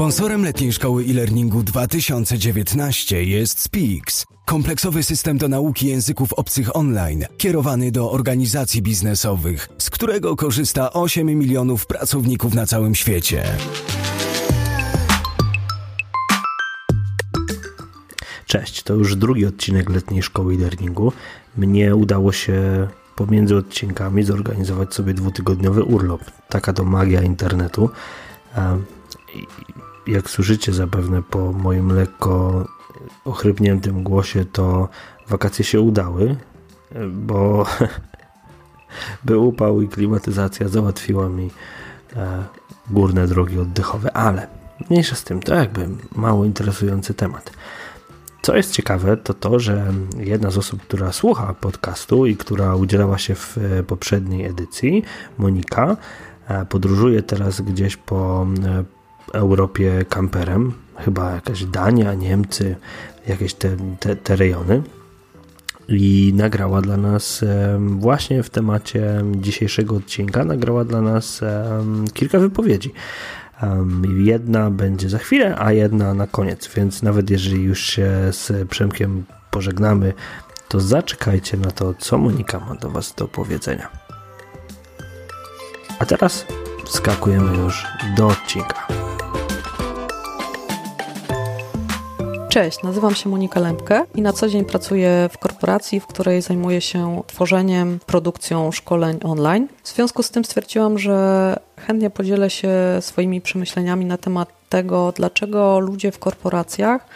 Sponsorem letniej szkoły e-learningu 2019 jest Speaks, kompleksowy system do nauki języków obcych online, kierowany do organizacji biznesowych, z którego korzysta 8 milionów pracowników na całym świecie. Cześć, to już drugi odcinek letniej szkoły e-learningu. Mnie udało się pomiędzy odcinkami zorganizować sobie dwutygodniowy urlop. Taka to magia internetu. Jak słyszycie zapewne po moim lekko ochrypniętym głosie, to wakacje się udały, bo był upał i klimatyzacja załatwiła mi e, górne drogi oddechowe, ale mniejsza z tym, to jakby mało interesujący temat. Co jest ciekawe, to to, że jedna z osób, która słucha podcastu i która udzielała się w e, poprzedniej edycji, Monika, e, podróżuje teraz gdzieś po Europie kamperem, chyba jakaś Dania, Niemcy, jakieś te, te, te rejony. I nagrała dla nas właśnie w temacie dzisiejszego odcinka, nagrała dla nas kilka wypowiedzi. Jedna będzie za chwilę, a jedna na koniec, więc nawet jeżeli już się z Przemkiem pożegnamy, to zaczekajcie na to, co Monika ma do Was do powiedzenia. A teraz skakujemy już do odcinka. Cześć, nazywam się Monika Lębkę i na co dzień pracuję w korporacji, w której zajmuję się tworzeniem, produkcją szkoleń online. W związku z tym stwierdziłam, że chętnie podzielę się swoimi przemyśleniami na temat tego, dlaczego ludzie w korporacjach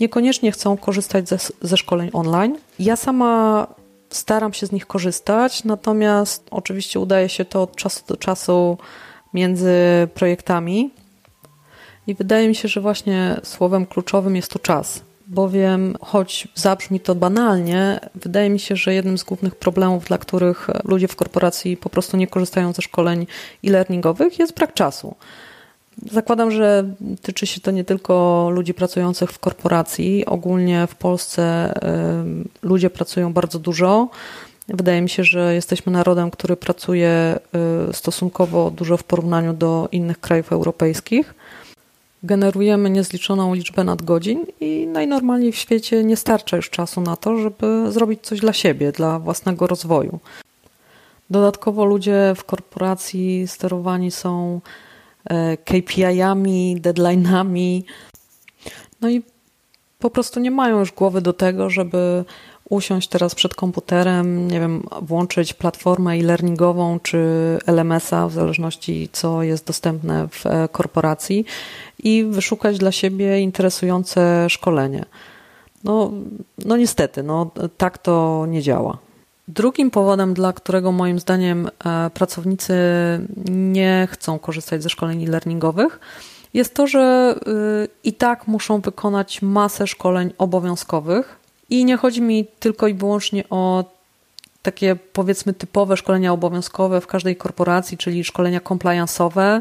niekoniecznie chcą korzystać ze, ze szkoleń online. Ja sama staram się z nich korzystać, natomiast oczywiście udaje się to od czasu do czasu między projektami. I wydaje mi się, że właśnie słowem kluczowym jest tu czas, bowiem choć zabrzmi to banalnie, wydaje mi się, że jednym z głównych problemów, dla których ludzie w korporacji po prostu nie korzystają ze szkoleń e-learningowych, jest brak czasu. Zakładam, że tyczy się to nie tylko ludzi pracujących w korporacji. Ogólnie w Polsce y, ludzie pracują bardzo dużo. Wydaje mi się, że jesteśmy narodem, który pracuje y, stosunkowo dużo w porównaniu do innych krajów europejskich generujemy niezliczoną liczbę nadgodzin i najnormalniej w świecie nie starcza już czasu na to, żeby zrobić coś dla siebie, dla własnego rozwoju. Dodatkowo ludzie w korporacji sterowani są e, KPI-ami, deadline'ami, no i po prostu nie mają już głowy do tego, żeby usiąść teraz przed komputerem, nie wiem, włączyć platformę e-learningową czy LMS-a, w zależności co jest dostępne w e, korporacji i wyszukać dla siebie interesujące szkolenie. No, no niestety, no, tak to nie działa. Drugim powodem, dla którego moim zdaniem e, pracownicy nie chcą korzystać ze szkoleń e-learningowych, jest to, że y, i tak muszą wykonać masę szkoleń obowiązkowych, i nie chodzi mi tylko i wyłącznie o takie powiedzmy typowe szkolenia obowiązkowe w każdej korporacji, czyli szkolenia compliance'owe,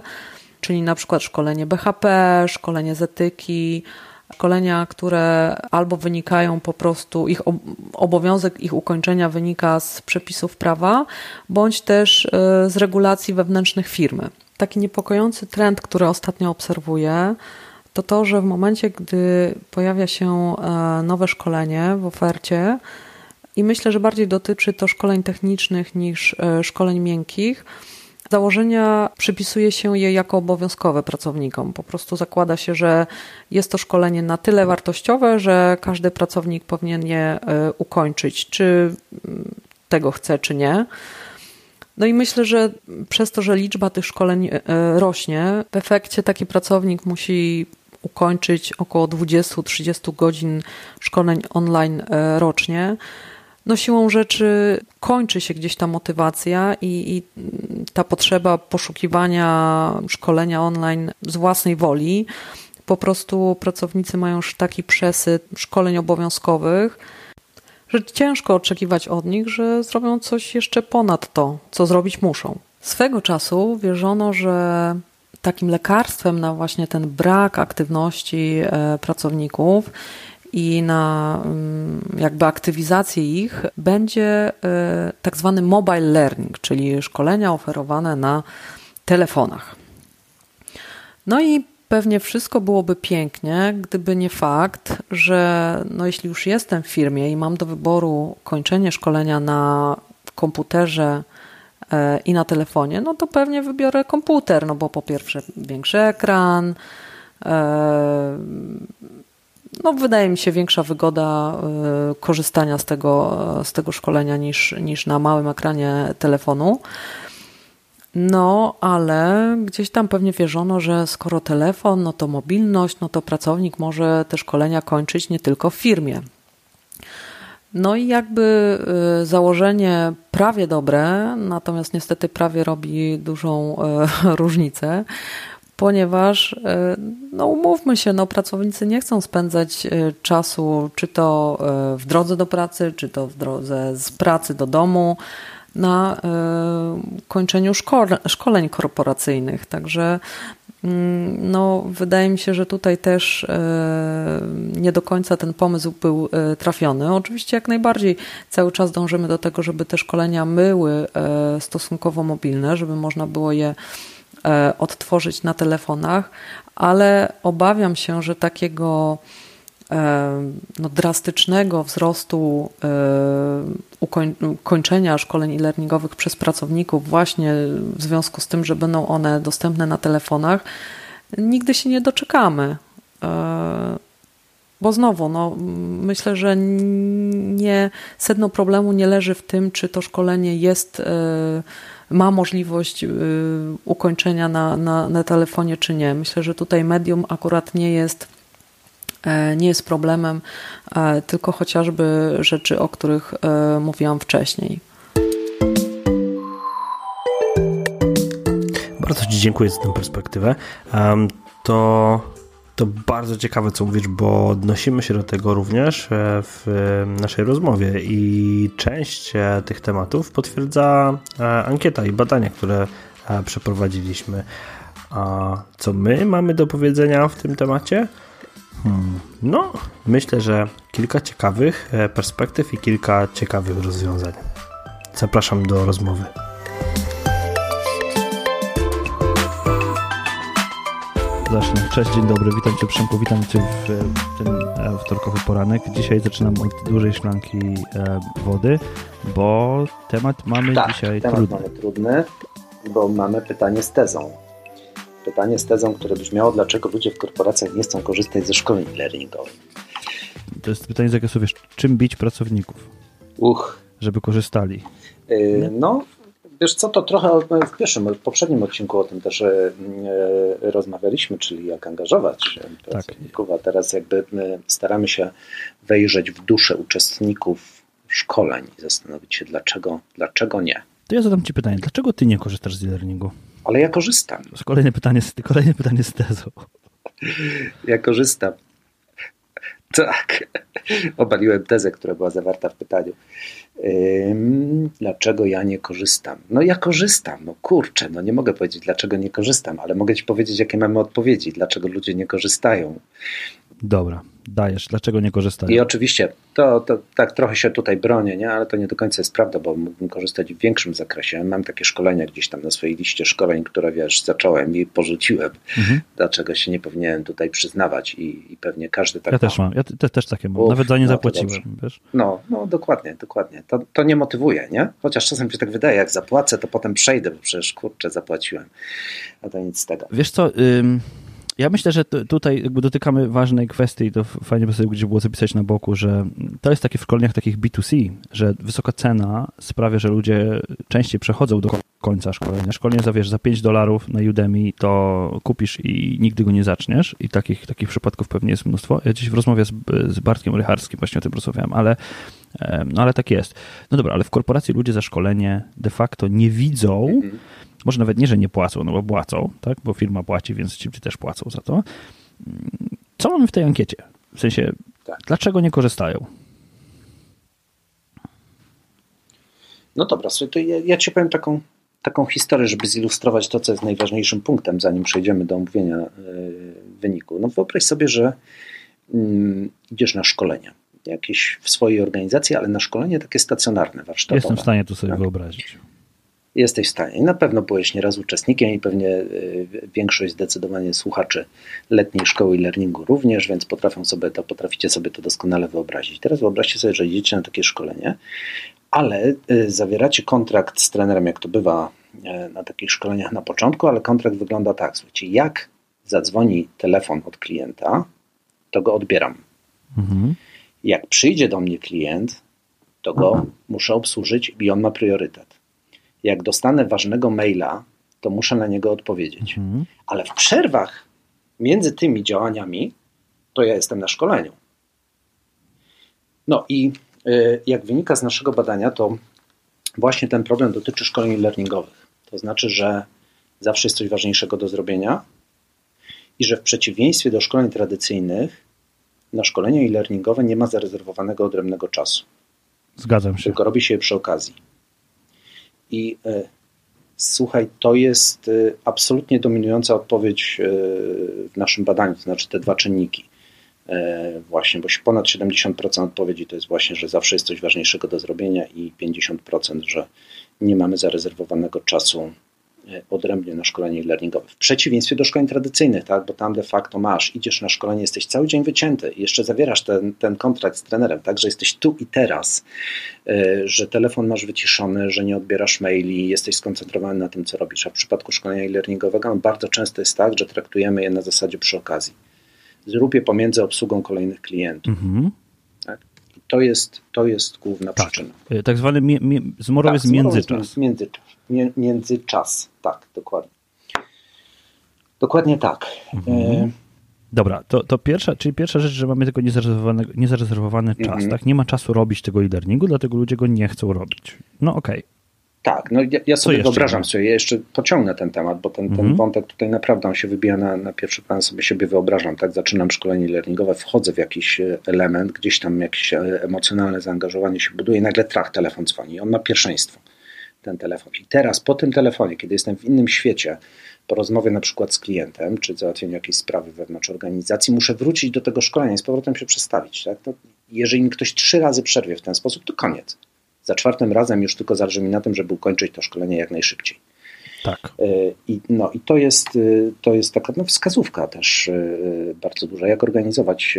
czyli na przykład szkolenie BHP, szkolenie z etyki, szkolenia, które albo wynikają po prostu, ich obowiązek ich ukończenia wynika z przepisów prawa, bądź też y, z regulacji wewnętrznych firmy. Taki niepokojący trend, który ostatnio obserwuję, to to, że w momencie, gdy pojawia się e, nowe szkolenie w ofercie, i myślę, że bardziej dotyczy to szkoleń technicznych niż e, szkoleń miękkich, założenia przypisuje się je jako obowiązkowe pracownikom. Po prostu zakłada się, że jest to szkolenie na tyle wartościowe, że każdy pracownik powinien je e, ukończyć, czy mm, tego chce, czy nie. No i myślę, że przez to, że liczba tych szkoleń rośnie, w efekcie taki pracownik musi ukończyć około 20-30 godzin szkoleń online e, rocznie. No siłą rzeczy kończy się gdzieś ta motywacja i, i, ta potrzeba poszukiwania szkolenia online z własnej woli. Po prostu pracownicy mają już taki przesyt szkoleń obowiązkowych, że ciężko oczekiwać od nich, że zrobią coś jeszcze ponad to, co zrobić muszą. Swego czasu wierzono, że takim lekarstwem na właśnie ten brak aktywności e, pracowników i na mm, jakby aktywizację ich będzie e, tak zwany mobile learning, czyli szkolenia oferowane na telefonach. No i pewnie wszystko byłoby pięknie, gdyby nie fakt, że no jeśli już jestem w firmie i mam do wyboru kończenie szkolenia na komputerze i na telefonie, no to pewnie wybiorę komputer, no bo po pierwsze większy ekran, e, no wydaje mi się większa wygoda e, korzystania z tego, z tego szkolenia niż, niż na małym ekranie telefonu. No, ale gdzieś tam pewnie wierzono, że skoro telefon, no to mobilność, no to pracownik może te szkolenia kończyć nie tylko w firmie. No i jakby y, założenie prawie dobre, natomiast niestety prawie robi dużą y, różnicę, ponieważ y, no umówmy się, no pracownicy nie chcą spędzać czasu czy to w drodze do pracy, czy to w drodze z pracy do domu na kończeniu szkoleń korporacyjnych. Także no, wydaje mi się, że tutaj też e, nie do końca ten pomysł był e, trafiony. Oczywiście jak najbardziej cały czas dążymy do tego, żeby te szkolenia były e, stosunkowo mobilne, żeby można było je odtworzyć na telefonach, ale obawiam się, że takiego no, drastycznego wzrostu ukończenia szkoleń e-learningowych przez pracowników właśnie w związku z tym, że będą one dostępne na telefonach, nigdy się nie doczekamy. E, bo znowu, no, myślę, że nie, sedno problemu nie leży w tym, czy to szkolenie jest, e, ma możliwość ukończenia na, na, na telefonie, czy nie. Myślę, że tutaj medium akurat nie jest E, nie jest problemem, e, tylko chociażby rzeczy, o których e, mówiłam wcześniej. Bardzo Ci dziękuję za tę perspektywę. To, to bardzo ciekawe, co mówisz, bo odnosimy się do tego również w naszej rozmowie i część tych tematów potwierdza ankieta i badania, które przeprowadziliśmy. A co my mamy do powiedzenia w tym temacie? Hmm. No, myślę, że kilka ciekawych e, perspektyw i kilka ciekawych rozwiązań. Zapraszam do rozmowy. Zacznę. Cześć, dzień dobry, witam Cię Przemku, witam Cię w ten e, wtorkowy poranek. Dzisiaj zaczynam od dużej szklanki e, wody, bo temat mamy tak, dzisiaj temat trudny. mamy trudny, bo mamy pytanie z tezą pytanie z tezą, które brzmiało, dlaczego ludzie w korporacjach nie chcą korzystać ze szkoleń learningowych. To jest pytanie z zakresu, wiesz, czym bić pracowników? Uch. Żeby korzystali. Yy, no, wiesz co, to trochę w pierwszym, w poprzednim odcinku o tym też yy, rozmawialiśmy, czyli jak angażować pracowników, tak. a teraz jakby staramy się wejrzeć w duszę uczestników szkoleń i zastanowić się, dlaczego, dlaczego nie. To ja zadam Ci pytanie, dlaczego Ty nie korzystasz z e-learningu? Ale ja korzystam. Kolejne pytanie, kolejne pytanie z tezą. Ja korzystam. Tak. Obaliłem tezę, która była zawarta w pytaniu. Dlaczego ja nie korzystam? No ja korzystam, no kurczę, no nie mogę powiedzieć, dlaczego nie korzystam, ale mogę ci powiedzieć, jakie mamy odpowiedzi, dlaczego ludzie nie korzystają. Dobra, dajesz, dlaczego nie korzystają? I oczywiście, to, to tak trochę się tutaj bronię, nie? ale to nie do końca jest prawda, bo mógłbym korzystać w większym zakresie. Mam takie szkolenia gdzieś tam na swojej liście szkoleń, które wiesz, zacząłem i porzuciłem. Mhm. Dlaczego się nie powinienem tutaj przyznawać i, i pewnie każdy tak Ja ma. też mam, ja te, też takie mam, Uf, nawet za nie no zapłaciłem. Wiesz? No, no dokładnie, dokładnie. To, to nie motywuje, nie? Chociaż czasem się tak wydaje, jak zapłacę, to potem przejdę, bo przecież kurczę, zapłaciłem. A to nic z tego. Wiesz co... Ym ja myślę, że tutaj jakby dotykamy ważnej kwestii i to fajnie by sobie gdzieś było zapisać na boku, że to jest takie w szkoleniach takich B2C, że wysoka cena sprawia, że ludzie częściej przechodzą do końca szkolenia. Szkolenie za, wiesz, za 5 dolarów na Udemy to kupisz i nigdy go nie zaczniesz i takich, takich przypadków pewnie jest mnóstwo. Ja dziś w rozmowie z, z Bartkiem Rycharskim właśnie o tym rozmawiałem, ale no ale tak jest. No dobra, ale w korporacji ludzie za szkolenie de facto nie widzą, mhm może nawet nie, że nie płacą, no bo płacą, tak? bo firma płaci, więc ci też płacą za to. Co mamy w tej ankiecie? W sensie, tak. dlaczego nie korzystają? No dobra, to ja, ja ci powiem taką, taką historię, żeby zilustrować to, co jest najważniejszym punktem, zanim przejdziemy do omówienia y, wyniku. No wyobraź sobie, że y, idziesz na szkolenia jakieś w swojej organizacji, ale na szkolenie takie stacjonarne, warsztatowe. Jestem w stanie to sobie tak? wyobrazić jesteś w stanie. I na pewno byłeś nieraz uczestnikiem i pewnie y, większość zdecydowanie słuchaczy letniej szkoły i learningu również, więc potrafią sobie to, potraficie sobie to doskonale wyobrazić. Teraz wyobraźcie sobie, że idziecie na takie szkolenie, ale y, zawieracie kontrakt z trenerem, jak to bywa y, na takich szkoleniach na początku, ale kontrakt wygląda tak, słuchajcie, jak zadzwoni telefon od klienta, to go odbieram. Mhm. Jak przyjdzie do mnie klient, to go muszę obsłużyć i on ma priorytet jak dostanę ważnego maila, to muszę na niego odpowiedzieć. Mhm. Ale w przerwach między tymi działaniami, to ja jestem na szkoleniu. No i y, jak wynika z naszego badania, to właśnie ten problem dotyczy szkoleń learningowych. To znaczy, że zawsze jest coś ważniejszego do zrobienia i że w przeciwieństwie do szkoleń tradycyjnych, na szkolenia e-learningowe nie ma zarezerwowanego odrębnego czasu. Zgadzam się. Tylko robi się je przy okazji. I e, słuchaj, to jest e, absolutnie dominująca odpowiedź e, w naszym badaniu, to znaczy te dwa czynniki. Właśnie, bo ponad 70% odpowiedzi to jest właśnie, że zawsze jest coś ważniejszego do zrobienia i 50%, że nie mamy zarezerwowanego czasu odrębnie na szkolenie learningowe. W przeciwieństwie do szkoleń tradycyjnych, tak? bo tam de facto masz, idziesz na szkolenie, jesteś cały dzień wycięty i jeszcze zawierasz ten, ten kontrakt z trenerem, tak? że jesteś tu i teraz, e, że telefon masz wyciszony, że nie odbierasz maili, jesteś skoncentrowany na tym, co robisz. A w przypadku szkolenia e-learningowego bardzo często jest tak, że traktujemy je na zasadzie przy okazji. Zrób je pomiędzy obsługą kolejnych klientów. Mhm. To jest, to jest główna tak. przyczyna. E, tak zwany mi, mi, zmorowy tak, międzyczas. międzyczas międzyczas. Tak, dokładnie. Dokładnie tak. Mhm. E, Dobra, to, to pierwsza, czyli pierwsza rzecz, że mamy tego niezarezerwowany, niezarezerwowany czas, mhm. tak? Nie ma czasu robić tego e-learningu, dlatego ludzie go nie chcą robić. No okej. Okay. Tak, no ja, ja sobie wyobrażam sobie, ja jeszcze pociągnę ten temat, bo ten, ten mhm. wątek tutaj naprawdę on się wybija na, na pierwszy plan, sobie siebie wyobrażam, tak, zaczynam szkolenie learningowe, wchodzę w jakiś e, element, gdzieś tam jakieś e, emocjonalne zaangażowanie się buduje, nagle trach, telefon dzwoni, on ma pierwszeństwo ten telefon. I teraz po tym telefonie, kiedy jestem w innym świecie, po rozmowie na przykład z klientem, czy załatwieniu jakiejś sprawy wewnątrz organizacji, muszę wrócić do tego szkolenia i z powrotem się przestawić. Tak? To jeżeli mi ktoś trzy razy przerwie w ten sposób, to koniec. Za czwartym razem już tylko zależy mi na tym, żeby ukończyć to szkolenie jak najszybciej. Tak. E, I, no, i to, jest, e, to jest taka no, wskazówka też e, bardzo duża, jak organizować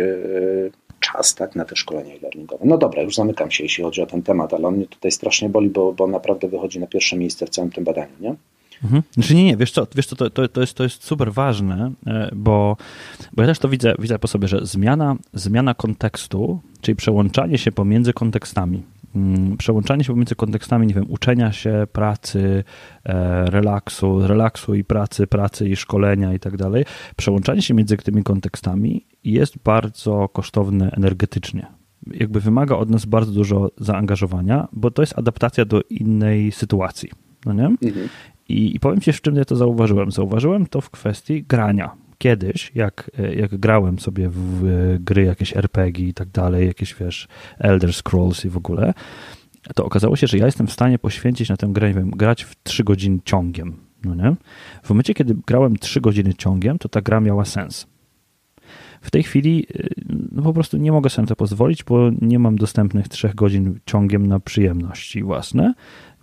czas tak, na te szkolenia e-learningowe. No dobra, już zamykam się, jeśli chodzi o ten temat, ale on mnie tutaj strasznie boli, bo, bo naprawdę wychodzi na pierwsze miejsce w całym tym badaniu, nie? Mhm. Znaczy nie, nie, wiesz co, wiesz co to, to, to, jest, to jest super ważne, bo, bo ja też to widzę, widzę po sobie, że zmiana, zmiana kontekstu, czyli przełączanie się pomiędzy kontekstami, przełączanie się pomiędzy kontekstami, nie wiem, uczenia się, pracy, e, relaksu, relaksu i pracy, pracy i szkolenia i tak dalej, przełączanie się między tymi kontekstami jest bardzo kosztowne energetycznie. Jakby wymaga od nas bardzo dużo zaangażowania, bo to jest adaptacja do innej sytuacji. No nie? Mhm. I, I powiem Ci, w czym ja to zauważyłem. Zauważyłem to w kwestii grania kiedyś, jak, jak grałem sobie w gry, jakieś RPG i tak dalej, jakieś wiesz, Elder Scrolls i w ogóle, to okazało się, że ja jestem w stanie poświęcić na tę grę, nie wiem, grać w 3 godziny ciągiem. No nie? W momencie, kiedy grałem 3 godziny ciągiem, to ta gra miała sens. W tej chwili y, no po prostu nie mogę sobie na to pozwolić, bo nie mam dostępnych 3 godzin ciągiem na przyjemności własne,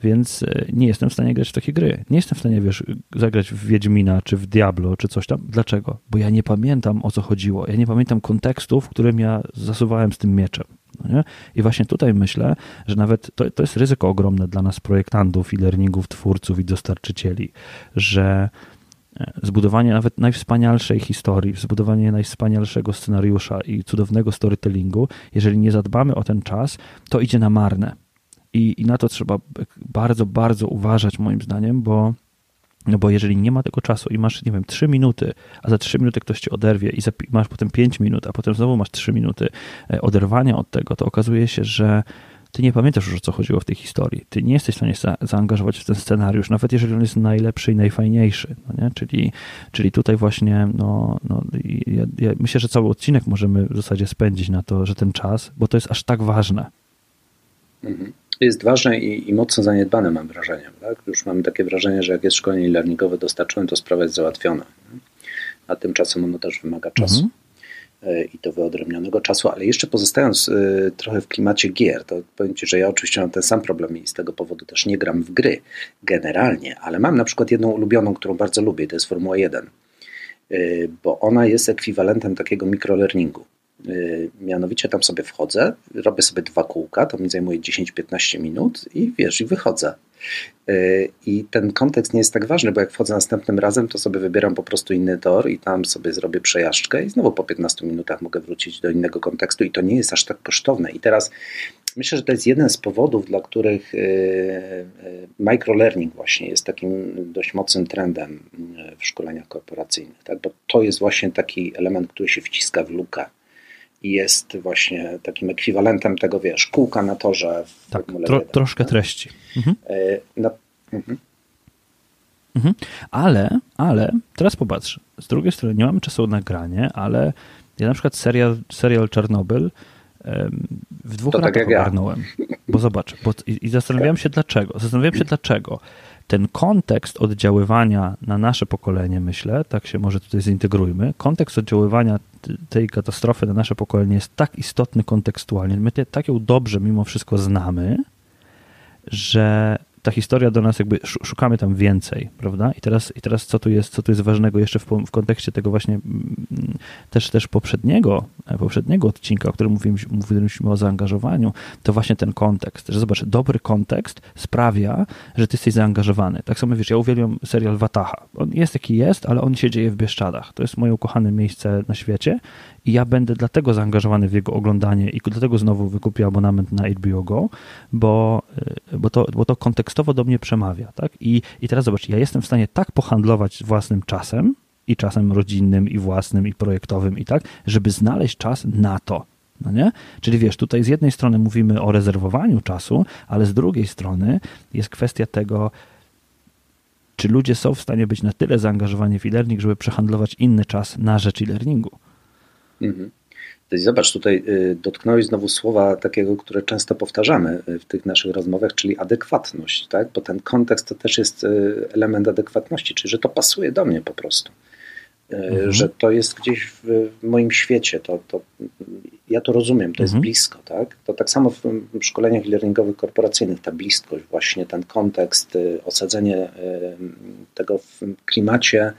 więc e, nie jestem w stanie grać w takie gry. Nie jestem w stanie, wiesz, zagrać w Wiedźmina, czy w Diablo, czy coś tam. Dlaczego? Bo ja nie pamiętam, o co chodziło. Ja nie pamiętam kontekstu, w którym ja zasuwałem z tym mieczem. No I właśnie tutaj myślę, że nawet to, to jest ryzyko ogromne dla nas projektantów i learningów, twórców i dostarczycieli, że zbudowanie nawet najwspanialszej historii, zbudowanie najwspanialszego scenariusza i cudownego storytellingu, jeżeli nie zadbamy o ten czas, to idzie na marne. I, I na to trzeba bardzo, bardzo uważać, moim zdaniem, bo no bo jeżeli nie ma tego czasu i masz, nie wiem, 3 minuty, a za 3 minuty ktoś ci oderwie i masz potem 5 minut, a potem znowu masz 3 minuty e, oderwania od tego, to okazuje się, że ty nie pamiętasz już o co chodziło w tej historii. Ty nie jesteś w stanie za zaangażować w ten scenariusz, nawet jeżeli on jest najlepszy i najfajniejszy. No nie? Czyli, czyli tutaj właśnie, no, no ja, ja myślę, że cały odcinek możemy w zasadzie spędzić na to, że ten czas, bo to jest aż tak ważne. Mhm jest ważne i, i, mocno zaniedbane, mam wrażenie. Tak? Już mam takie wrażenie, że jak jest szkolenie learningowe dostarczone, to sprawa jest załatwiona. A tymczasem ono też wymaga czasu. Mhm. E, i do wyodrębnionego czasu, ale jeszcze pozostając e, trochę w klimacie gier, to powiem Ci, że ja oczywiście mam ten sam problem i z tego powodu też nie gram w gry generalnie, ale mam na przykład jedną ulubioną, którą bardzo lubię, to jest Formuła 1, e, bo ona jest ekwiwalentem takiego mikrolearningu. Mianowicie tam sobie wchodzę, robię sobie dwa kółka, to mi zajmuje 10-15 minut i wiesz, i wychodzę. I ten kontekst nie jest tak ważny, bo jak wchodzę następnym razem, to sobie wybieram po prostu inny tor i tam sobie zrobię przejażdżkę i znowu po 15 minutach mogę wrócić do innego kontekstu i to nie jest aż tak kosztowne. I teraz myślę, że to jest jeden z powodów, dla których y, y, microlearning właśnie jest takim dość mocnym trendem w szkoleniach korporacyjnych, tak? bo to jest właśnie taki element, który się wciska w lukę jest właśnie takim ekwiwalentem tego, wiesz, kółka na torze w tak, tro, 1, troszkę tak? treści. Mhm. E, na, mhm. Mhm. Ale, ale, teraz popatrz, z drugiej strony nie mamy czasu na nagranie, ale ja na przykład serial, serial Czarnobyl w dwóch to latach tak ogarnąłem. Ja. Bo zobacz, bo, i, i zastanawiałem się dlaczego. Zastanawiałem się dlaczego ten kontekst oddziaływania na nasze pokolenie, myślę, tak się może tutaj zintegrujmy, kontekst oddziaływania tej katastrofy na nasze pokolenie jest tak istotny kontekstualnie, my te, tak ją dobrze mimo wszystko znamy, że ta historia do nas jakby szukamy tam więcej, prawda? I teraz, i teraz co tu jest, co tu jest ważnego jeszcze w, w kontekście tego właśnie mm, też, też poprzedniego, e, poprzedniego odcinka, o którym mówiliśmy, mówiliśmy o zaangażowaniu, to właśnie ten kontekst, że zobacz, dobry kontekst sprawia, że ty jesteś zaangażowany. Tak samo wiesz, ja uwielbiam serial Wataha. On jest jaki jest, ale on się dzieje w Bieszczadach. To jest moje ukochane miejsce na świecie i ja będę dlatego zaangażowany w jego oglądanie i dlatego znowu wykupię abonament na HBO Go, bo, y, bo, to, bo to kontekstowo do mnie przemawia. Tak? I, I teraz zobacz, ja jestem w stanie tak pohandlować własnym czasem, i czasem rodzinnym, i własnym, i projektowym, i tak, żeby znaleźć czas na to. No nie? Czyli wiesz, tutaj z jednej strony mówimy o rezerwowaniu czasu, ale z drugiej strony jest kwestia tego, czy ludzie są w stanie być na tyle zaangażowani w e-learning, żeby przehandlować inny czas na rzecz e-learningu. Mhm. Zobacz, tutaj y, dotknąłeś znowu słowa takiego, które często powtarzamy y, w tych naszych rozmowach, czyli adekwatność, tak? bo ten kontekst to też jest y, element adekwatności, czyli że to pasuje do mnie po prostu. Mhm. Że to jest gdzieś w, moim świecie, to, to, ja to rozumiem, to mhm. jest blisko. Tak? To tak samo w, szkoleniach learningowych korporacyjnych, ta bliskość, właśnie ten kontekst, osadzenie tego w klimacie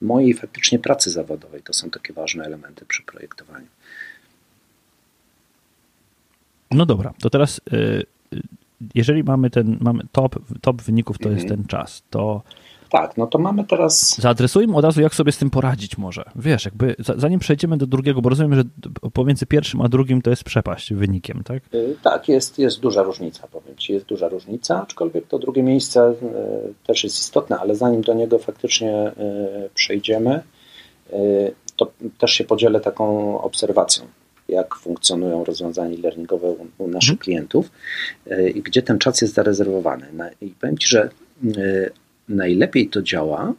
mojej faktycznie pracy zawodowej. To są takie ważne elementy przy projektowaniu. No dobra, to teraz y, y, jeżeli mamy ten mamy top, top wyników, to mhm. jest ten czas, to tak, no to mamy teraz. Zaadresujmy od razu, jak sobie z tym poradzić może. Wiesz, jakby zanim przejdziemy do drugiego, bo rozumiem, że pomiędzy pierwszym a drugim to jest przepaść wynikiem, tak? Y, tak, jest, jest duża różnica, powiem Ci, jest duża różnica, aczkolwiek to drugie miejsce y, też jest istotne, ale zanim do niego faktycznie y, przejdziemy, to też się podzielę taką obserwacją jak funkcjonują rozwiązania learningowe u, naszych mhm. klientów i gdzie ten czas jest zarezerwowany. I powiem Ci, że Najlepiej to działa e,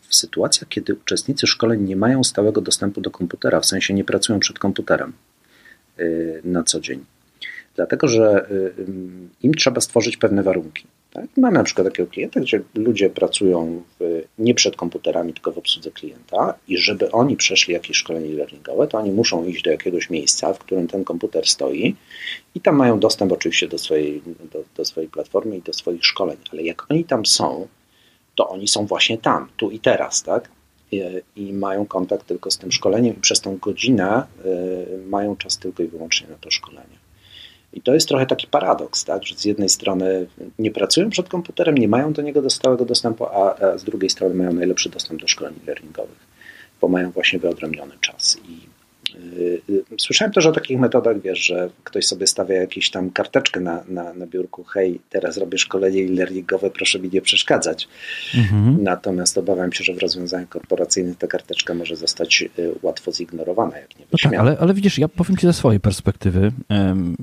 w sytuacjach, kiedy uczestnicy szkoleń nie mają stałego dostępu do komputera, w sensie nie pracują przed komputerem e, na co dzień. Dlatego, że e, im trzeba stworzyć pewne warunki. Tak? Mamy na przykład takiego klienta, gdzie ludzie pracują w, nie przed komputerami, tylko w obsłudze klienta i żeby oni przeszli jakieś szkolenie learningowe, to oni muszą iść do jakiegoś miejsca, w którym ten komputer stoi i tam mają dostęp oczywiście do swojej, do, do swojej platformy i do swoich szkoleń, ale jak oni tam są, to oni są właśnie tam, tu i teraz, tak? I, i mają kontakt tylko z tym szkoleniem i przez tą godzinę y, mają czas tylko i wyłącznie na to szkolenie. I to jest trochę taki paradoks, tak? że z jednej strony nie pracują przed komputerem, nie mają do niego stałego dostępu, a, a z drugiej strony mają najlepszy dostęp do szkoleń learningowych, bo mają właśnie wyodrębniony czas. I słyszałem też o takich metodach, wiesz, że ktoś sobie stawia jakąś tam karteczkę na, na, na biurku, hej, teraz robię szkolenie e-learningowe, proszę mi nie przeszkadzać. Mhm. Natomiast obawiam się, że w rozwiązaniach korporacyjnych ta karteczka może zostać y, łatwo zignorowana, jak nie no tak, ale, ale widzisz, ja powiem Ci ze swojej perspektywy.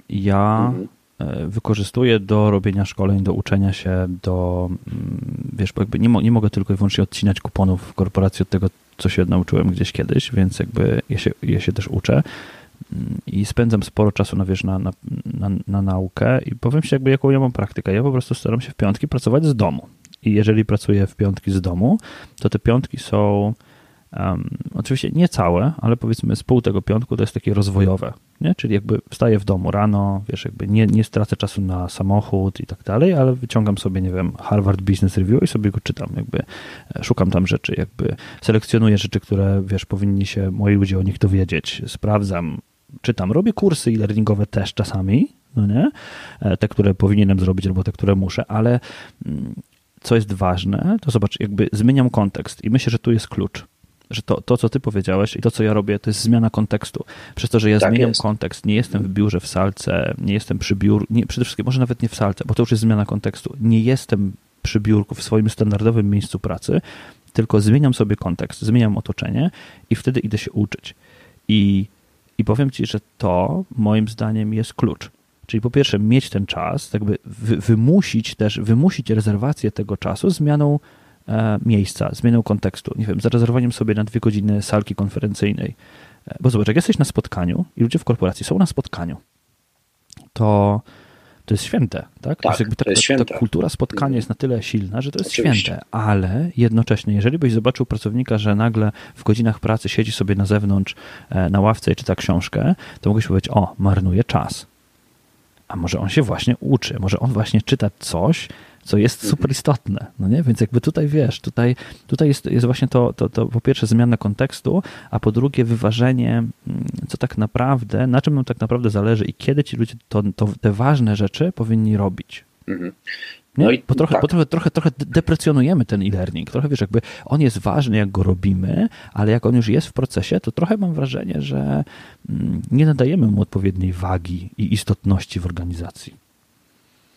Ja mhm. E, wykorzystuję do robienia szkoleń, do uczenia się, do, mm, wiesz, bo jakby nie, mo nie mogę tylko i wyłącznie odcinać kuponów w korporacji od tego, co się nauczyłem gdzieś kiedyś, więc jakby ja się, ja się też uczę mm, i spędzam sporo czasu na, wiesz, na, na, na, na naukę i powiem Ci jakby jaką ja mam praktykę. Ja po prostu staram się w piątki pracować z domu i jeżeli pracuję w piątki z domu, to te piątki są Um, oczywiście nie całe, ale powiedzmy z pół tego piątku to jest takie rozwojowe, nie? czyli jakby wstaję w domu rano, wiesz, jakby nie, nie stracę czasu na samochód i tak dalej, ale wyciągam sobie, nie wiem, Harvard Business Review i sobie go czytam, jakby e, szukam tam rzeczy, jakby selekcjonuję rzeczy, które, wiesz, powinni się moi ludzie o nich dowiedzieć, sprawdzam, czytam, robię kursy e-learningowe też czasami, no nie? E, te, które powinienem zrobić albo te, które muszę, ale mm, co jest ważne, to zobacz, jakby zmieniam kontekst i myślę, że tu jest klucz że to, to, co ty powiedziałeś i to, co ja robię, to jest zmiana kontekstu. Przez to, że ja tak zmieniam jest. kontekst, nie jestem w biurze w salce, nie jestem przy biurku, nie, przede wszystkim może nawet nie w salce, bo to już jest zmiana kontekstu. Nie jestem przy biurku w swoim standardowym miejscu pracy, tylko zmieniam sobie kontekst, zmieniam otoczenie i wtedy idę się uczyć. I, i powiem ci, że to moim zdaniem jest klucz. Czyli po pierwsze mieć ten czas, jakby wymusić też, wymusić rezerwację tego czasu zmianą miejsca, zmianą kontekstu. Nie wiem, zarezerwowaniem sobie na dwie godziny salki konferencyjnej. E, bo zobacz, jak jesteś na spotkaniu i ludzie w korporacji są na spotkaniu, to to jest święte, tak? tak to ta, to jest święte. ta kultura spotkania jest na tyle silna, że to jest Oczywiście. święte, ale jednocześnie, jeżeli byś zobaczył pracownika, że nagle w godzinach pracy siedzi sobie na zewnątrz e, na ławce i czyta książkę, to mogłeś powiedzieć, o, marnuje czas. A może on się właśnie uczy, może on właśnie czyta coś, co jest mhm. super istotne, no nie? Więc jakby tutaj wiesz, tutaj, tutaj jest, jest właśnie to, to, to po pierwsze zmiana kontekstu, a po drugie wyważenie, mm, co tak naprawdę, na czym nam tak naprawdę zależy i kiedy ci ludzie to, to te ważne rzeczy powinni robić. Mhm. No i bo trochę, tak. bo trochę, trochę, trochę deprecjonujemy ten e-learning. Trochę wiesz, jakby on jest ważny, jak go robimy, ale jak on już jest w procesie, to trochę mam wrażenie, że mm, nie nadajemy mu odpowiedniej wagi i istotności w organizacji.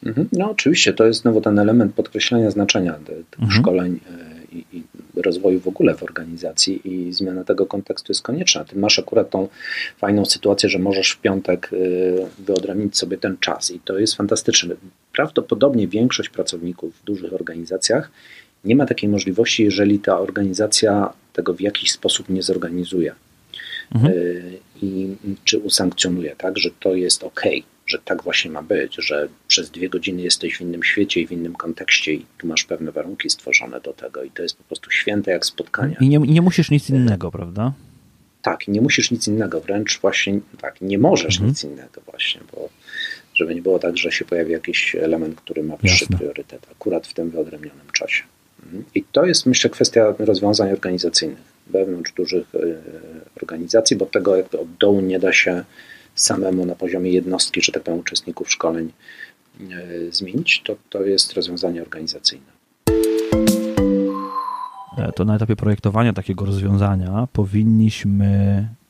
Mhm. No oczywiście, to jest znowu ten element podkreślenia znaczenia tych mhm. szkoleń e, i, i, rozwoju w ogóle w organizacji i zmiana tego kontekstu jest konieczna. Ty masz akurat tą fajną sytuację, że możesz w piątek e, wyodrębnić sobie ten czas i to jest fantastyczne. Prawdopodobnie większość pracowników w dużych organizacjach nie ma takiej możliwości, jeżeli ta organizacja tego w jakiś sposób nie zorganizuje. Mhm. E, I czy usankcjonuje, tak, że to jest ok że tak właśnie ma być, że przez dwie godziny jesteś w innym świecie i w innym kontekście i tu masz pewne warunki stworzone do tego i to jest po prostu święte jak spotkanie. I nie, nie musisz nic innego, prawda? Tak, nie musisz nic innego, wręcz właśnie tak, nie możesz mhm. nic innego właśnie, bo żeby nie było tak, że się pojawi jakiś element, który ma wyższy Jasne. priorytet, akurat w tym wyodrębnionym czasie. Mhm. I to jest, myślę, kwestia rozwiązań organizacyjnych wewnątrz dużych y, organizacji, bo tego jakby od dołu nie da się samemu na poziomie jednostki, czy tak powiem, uczestników szkoleń e, zmienić, to, to jest rozwiązanie organizacyjne. E, to na etapie projektowania takiego rozwiązania powinniśmy,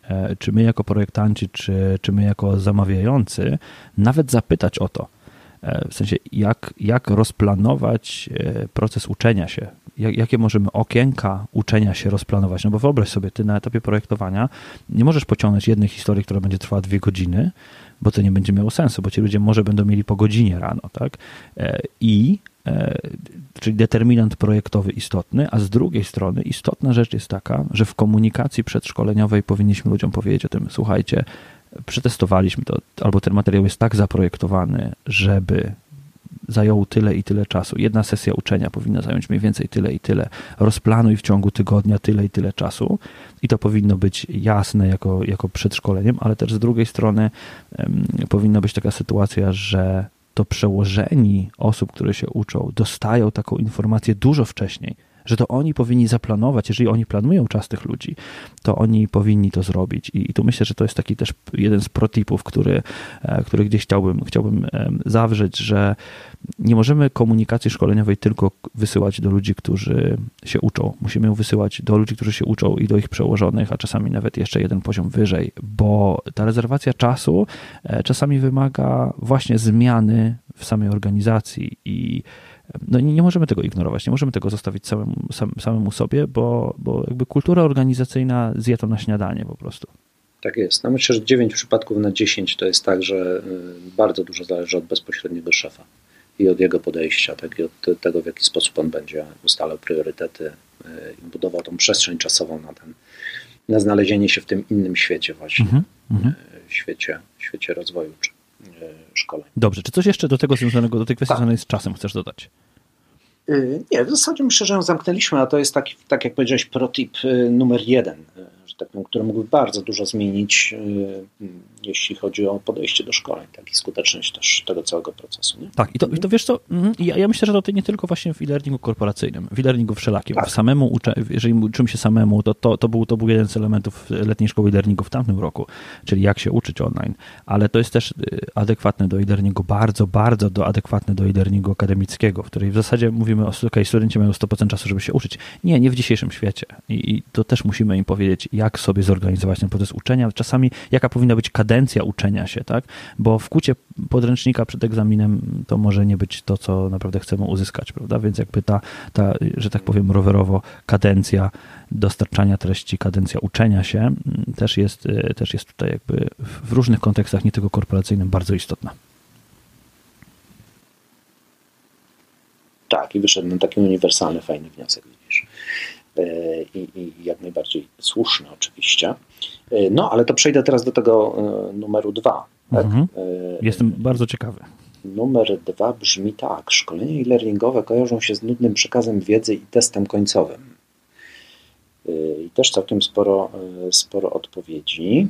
e, czy my jako projektanci, czy, czy my jako zamawiający, nawet zapytać o to. W sensie, jak, jak rozplanować proces uczenia się jak, jakie możemy okienka uczenia się rozplanować. No bo wyobraź sobie, ty na etapie projektowania nie możesz pociągnąć jednej historii, która będzie trwała dwie godziny, bo to nie będzie miało sensu, bo ci ludzie może będą mieli po godzinie rano, tak? E, I e, czyli determinant projektowy istotny, a z drugiej strony istotna rzecz jest taka, że w komunikacji przedszkoleniowej powinniśmy ludziom powiedzieć o tym, słuchajcie, przetestowaliśmy to, albo ten materiał jest tak zaprojektowany, żeby zajęło tyle i tyle czasu. Jedna sesja uczenia powinna zająć mniej więcej tyle i tyle. Rozplanuj w ciągu tygodnia tyle i tyle czasu i to powinno być jasne jako, jako przedszkoleniem, ale też z drugiej strony um, powinna być taka sytuacja, że to przełożeni osób, które się uczą, dostają taką informację dużo wcześniej że to oni powinni zaplanować, jeżeli oni planują czas tych ludzi, to oni powinni to zrobić. I, i tu myślę, że to jest taki też jeden z protipów, który, e, który gdzieś chciałbym, chciałbym zawrzeć, że nie możemy komunikacji szkoleniowej tylko wysyłać do ludzi, którzy się uczą. Musimy ją wysyłać do ludzi, którzy się uczą i do ich przełożonych, a czasami nawet jeszcze jeden poziom wyżej, bo ta rezerwacja czasu e, czasami wymaga właśnie zmiany w samej organizacji i no nie, możemy tego ignorować, nie możemy tego zostawić samemu, sam, samemu sobie, bo, bo jakby kultura organizacyjna zje to na śniadanie po prostu. Tak jest. No myślę, że 9 przypadków na 10 to jest tak, że y, bardzo dużo zależy od bezpośredniego szefa i od jego podejścia, tak i od tego, w jaki sposób on będzie ustalał priorytety y, i budował tą przestrzeń czasową na ten, na znalezienie się w tym innym świecie właśnie, mm -hmm. świecie, świecie rozwoju szkoleń. Dobrze, czy coś jeszcze do tego związanego, do tej kwestii tak. związanej z czasem chcesz dodać? Y, nie, w zasadzie myślę, że ją zamknęliśmy, a to jest taki, tak jak powiedziałeś, protip y, numer jeden, że tak powiem, który mógłby bardzo dużo zmienić, jeśli chodzi o podejście do szkoleń, tak i skuteczność też tego całego procesu. Nie? Tak, i to, i to wiesz co, mhm, ja, ja, myślę, że to nie tylko właśnie w e-learningu korporacyjnym, w e-learningu wszelakim. Tak. Samemu uczę, jeżeli uczymy się samemu, to, to, to, był, to był jeden z elementów letniej szkoły e-learningu w tamtym roku, czyli jak się uczyć online, ale to jest też adekwatne do e-learningu, bardzo, bardzo do, adekwatne do e-learningu akademickiego, w której w zasadzie mówimy o, ok, studenci mają 100% czasu, żeby się uczyć. Nie, nie w dzisiejszym świecie. I, I, to też musimy im powiedzieć, jak sobie zorganizować ten proces uczenia, czasami jaka powinna być kadencja uczenia się, tak? Bo w kucie podręcznika przed egzaminem to może nie być to, co naprawdę chcemy uzyskać, prawda? Więc jakby ta, ta że tak powiem, rowerowo kadencja dostarczania treści, kadencja uczenia się mm, też jest, y, też jest tutaj jakby w różnych kontekstach, nie tylko korporacyjnym, bardzo istotna. Tak, i wyszedł nam taki uniwersalny, fajny wniosek, widzisz. E, I, i jak najbardziej słuszny oczywiście. E, no, ale to przejdę teraz do tego e, numeru dwa. Tak? Mhm. Jestem bardzo ciekawy. Numer dwa brzmi tak. Szkolenia e-learningowe kojarzą się z nudnym przekazem wiedzy i testem końcowym. I też całkiem sporo, sporo odpowiedzi.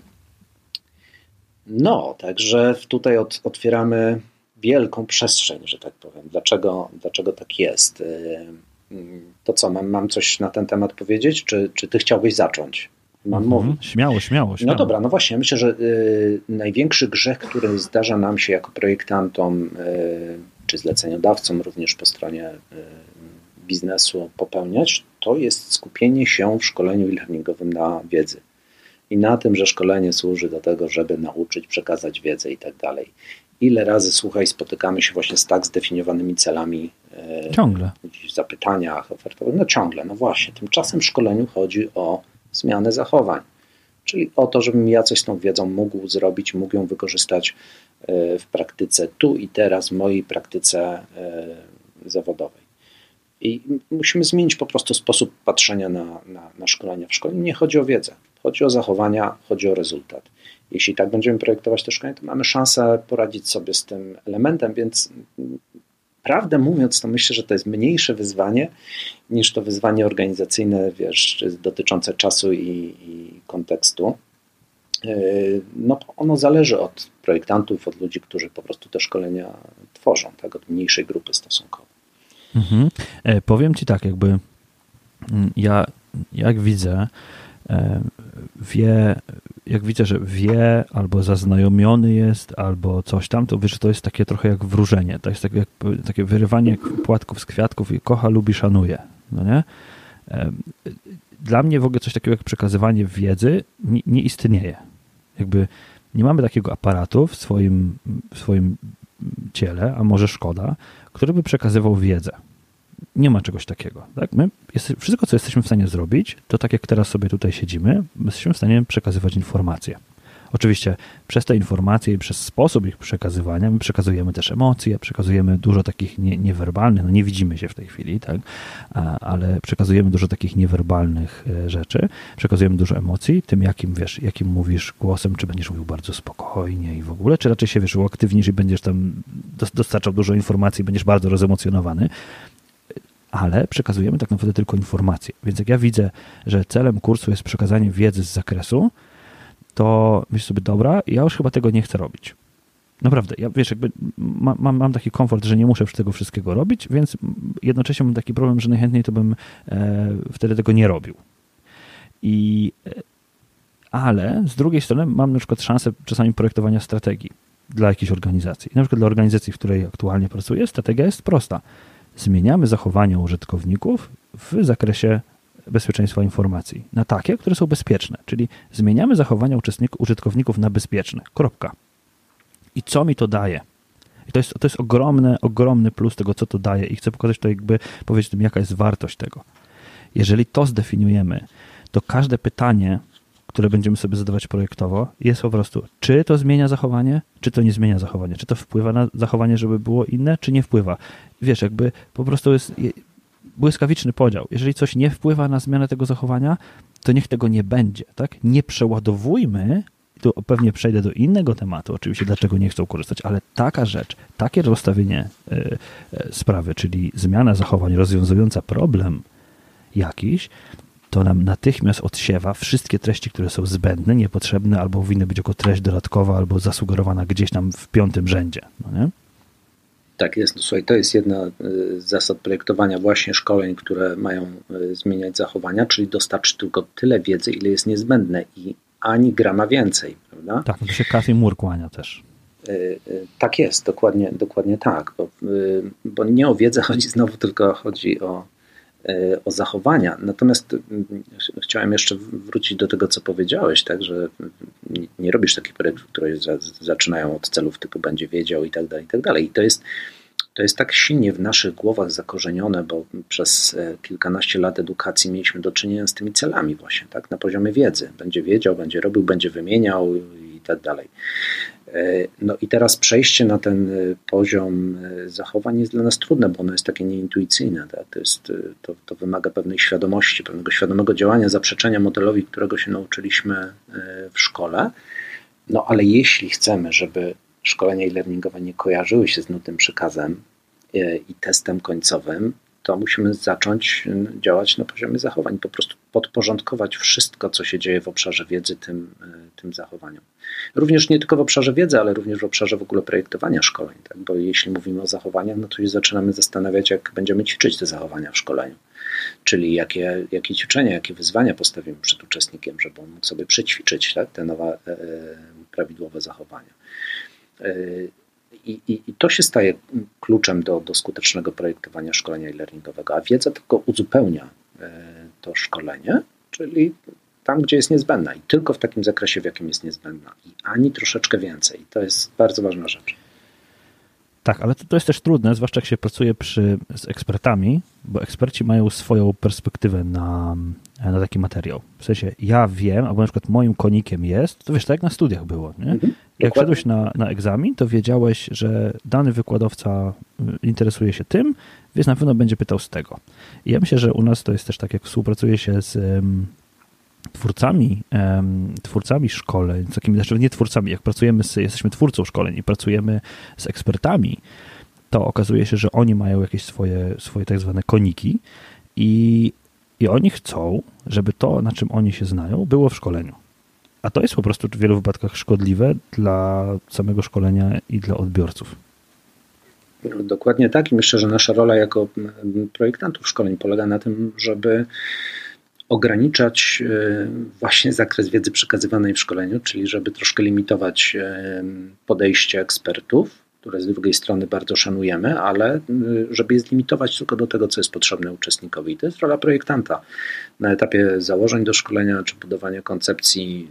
No, także tutaj od, otwieramy wielką przestrzeń, że tak powiem. Dlaczego, dlaczego tak jest? To co, mam, mam coś na ten temat powiedzieć, czy, czy ty chciałbyś zacząć? Mam mhm. mówić. Śmiało, śmiało, śmiało. No dobra, no właśnie, myślę, że y, największy grzech, który zdarza nam się jako projektantom, y, czy zleceniodawcom również po stronie y, biznesu popełniać, to jest skupienie się w szkoleniu e-learningowym na wiedzy. I na tym, że szkolenie służy do tego, żeby nauczyć, przekazać wiedzę i tak dalej. Ile razy, słuchaj, spotykamy się właśnie z tak zdefiniowanymi celami e, ciągle. w zapytaniach ofertowych? No ciągle, no właśnie. Tymczasem w szkoleniu chodzi o zmianę zachowań, czyli o to, żebym ja coś z tą wiedzą mógł zrobić, mógł ją wykorzystać e, w praktyce tu i teraz, w mojej praktyce e, zawodowej. I musimy zmienić po prostu sposób patrzenia na, na, na szkolenia. W szkoleniu nie chodzi o wiedzę, chodzi o zachowania, chodzi o rezultat. Jeśli tak będziemy projektować te szkolenie, to mamy szansę poradzić sobie z tym elementem, więc prawdę mówiąc, to myślę, że to jest mniejsze wyzwanie niż to wyzwanie organizacyjne, wiesz, dotyczące czasu i, i kontekstu. Yy, no, ono zależy od projektantów, od ludzi, którzy po prostu te szkolenia tworzą, tak, od mniejszej grupy stosunkowo. Mhm. E, powiem Ci tak, jakby mm, ja jak widzę, wie, jak widzę, że wie, albo zaznajomiony jest, albo coś tam, to wiesz, że to jest takie trochę jak wróżenie. To jest takie, jak, takie wyrywanie płatków z kwiatków i kocha, lubi, szanuje. No nie? Dla mnie w ogóle coś takiego jak przekazywanie wiedzy nie, nie istnieje. Jakby nie mamy takiego aparatu w swoim, w swoim ciele, a może szkoda, który by przekazywał wiedzę nie ma czegoś takiego. Tak? My jest, wszystko, co jesteśmy w stanie zrobić, to tak jak teraz sobie tutaj siedzimy, jesteśmy w stanie przekazywać informacje. Oczywiście przez te informacje i przez sposób ich przekazywania my przekazujemy też emocje, przekazujemy dużo takich nie, niewerbalnych, no nie widzimy się w tej chwili, tak, ale przekazujemy dużo takich niewerbalnych e, rzeczy, przekazujemy dużo emocji, tym jakim, wiesz, jakim mówisz głosem, czy będziesz mówił bardzo spokojnie i w ogóle, czy raczej się, wiesz, uaktywnisz i będziesz tam dostarczał dużo informacji, będziesz bardzo rozemocjonowany, ale przekazujemy tak naprawdę tylko informacje. Więc jak ja widzę, że celem kursu jest przekazanie wiedzy z zakresu, to myślę sobie, dobra, ja już chyba tego nie chcę robić. Naprawdę, ja wiesz, jakby mam, mam taki komfort, że nie muszę tego wszystkiego robić, więc jednocześnie mam taki problem, że najchętniej to bym e, wtedy tego nie robił. I, e, ale z drugiej strony mam na przykład szansę czasami projektowania strategii dla jakiejś organizacji. Na przykład dla organizacji, w której aktualnie pracuję, strategia jest prosta zmieniamy zachowania użytkowników w zakresie bezpieczeństwa informacji na takie, które są bezpieczne. Czyli zmieniamy zachowania użytkowników na bezpieczne. Kropka. I co mi to daje? I to jest, to jest ogromny, ogromny plus tego, co to daje. I chcę pokazać to, jakby powiedzieć jaka jest wartość tego. Jeżeli to zdefiniujemy, to każde pytanie, które będziemy sobie zadawać projektowo, jest po prostu, czy to zmienia zachowanie, czy to nie zmienia zachowania, czy to wpływa na zachowanie, żeby było inne, czy nie wpływa. Wiesz, jakby po prostu jest błyskawiczny podział. Jeżeli coś nie wpływa na zmianę tego zachowania, to niech tego nie będzie, tak? Nie przeładowujmy tu pewnie przejdę do innego tematu, oczywiście dlaczego nie chcą korzystać, ale taka rzecz, takie rozstawienie y, y, sprawy, czyli zmiana zachowań rozwiązująca problem jakiś, to nam natychmiast odsiewa wszystkie treści, które są zbędne, niepotrzebne, albo powinny być jako treść dodatkowa, albo zasugerowana gdzieś tam w piątym rzędzie. No nie? Tak jest. No, słuchaj, to jest jedna z zasad projektowania właśnie szkoleń, które mają zmieniać zachowania, czyli dostarczyć tylko tyle wiedzy, ile jest niezbędne i ani grama więcej, prawda? Tak, to się Kathy Moore kłania też. E, tak jest, dokładnie, dokładnie tak, bo, bo nie o wiedzę chodzi znowu, tylko chodzi o, o zachowania. Natomiast chciałem jeszcze wrócić do tego, co powiedziałeś, tak, że nie robisz takich projektów, które zaczynają od celów typu będzie wiedział i tak dalej, i tak dalej. I to jest to jest tak silnie w naszych głowach zakorzenione, bo przez e, kilkanaście lat edukacji mieliśmy do czynienia z tymi celami właśnie, tak, na poziomie wiedzy. Będzie wiedział, będzie robił, będzie wymieniał i tak dalej. E, no i teraz przejście na ten e, poziom zachowań jest dla nas trudne, bo ono jest takie nieintuicyjne. Tak? To, jest, to, to wymaga pewnej świadomości, pewnego świadomego działania, zaprzeczenia modelowi, którego się nauczyliśmy w szkole. No ale jeśli chcemy, żeby szkolenia e-learningowe nie kojarzyły się z nutnym przekazem e, i testem końcowym, to musimy zacząć działać na poziomie zachowań, po prostu podporządkować wszystko, co się dzieje w obszarze wiedzy tym, e, tym zachowaniom. Również nie tylko w obszarze wiedzy, ale również w obszarze w ogóle projektowania szkoleń, tak? bo jeśli mówimy o zachowaniach, no to już zaczynamy zastanawiać, jak będziemy ćwiczyć te zachowania w szkoleniu. Czyli jakie, jakie ćwiczenia, jakie wyzwania postawimy przed uczestnikiem, żeby on mógł sobie przećwiczyć tak? te nowe e, prawidłowe zachowania. I, i, I, to się staje kluczem do, do skutecznego projektowania szkolenia e-learningowego, a wiedza tylko uzupełnia e, to szkolenie, czyli tam, gdzie jest niezbędna i tylko w takim zakresie, w jakim jest niezbędna i ani troszeczkę więcej. To jest bardzo ważna rzecz. Tak, ale to, to jest też trudne, zwłaszcza jak się pracuje przy, z ekspertami, bo eksperci mają swoją perspektywę na, na taki materiał. W sensie ja wiem, albo na przykład moim konikiem jest, to wiesz, tak jak na studiach było, nie? Mhm, jak szedłeś na, na egzamin, to wiedziałeś, że dany wykładowca y, interesuje się tym, więc na pewno będzie pytał z tego. I ja myślę, że u nas to jest też tak, jak współpracuje się z twórcami, twórcami szkoleń, takimi, znaczy nie twórcami, jak pracujemy z, jesteśmy twórcą szkoleń i pracujemy z ekspertami, to okazuje się, że oni mają jakieś swoje, swoje tak zwane koniki i, i oni chcą, żeby to, na czym oni się znają, było w szkoleniu. A to jest po prostu w wielu wypadkach szkodliwe dla samego szkolenia i dla odbiorców. Dokładnie tak i myślę, że nasza rola jako projektantów szkoleń polega na tym, żeby ograniczać e, właśnie zakres wiedzy przekazywanej w szkoleniu, czyli żeby troszkę limitować e, podejście ekspertów, które z drugiej strony bardzo szanujemy, ale e, żeby je zlimitować tylko do tego, co jest potrzebne uczestnikowi. I to jest rola projektanta. Na etapie założeń do szkolenia czy budowania koncepcji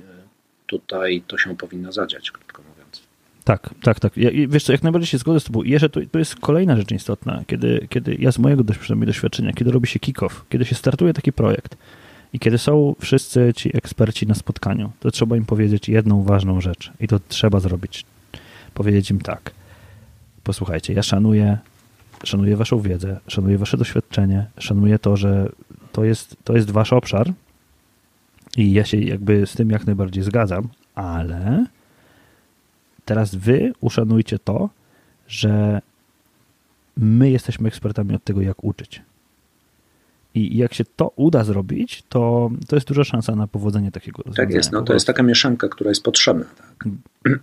tutaj to się powinno zadziać, krótko mówiąc. Tak, tak, tak. Ja, wiesz co, jak najbardziej się zgodzę z tobą. Jeszcze to, to jest kolejna rzecz istotna, kiedy, kiedy ja z mojego doświadczenia, kiedy robi się kick-off, kiedy się startuje taki projekt, i kiedy są wszyscy ci eksperci na spotkaniu, to trzeba im powiedzieć jedną ważną rzecz i to trzeba zrobić. Powiedzieć im tak. Posłuchajcie, ja szanuję, szanuję waszą wiedzę, szanuję wasze doświadczenie, szanuję to, że to jest, to jest wasz obszar i ja się jakby z tym jak najbardziej zgadzam, ale teraz wy uszanujcie to, że my jesteśmy ekspertami od tego, jak uczyć. I jak się to uda zrobić, to, to jest duża szansa na powodzenie takiego rozwiązania. Tak jest, no, to jest taka mieszanka, która jest potrzebna. Tak.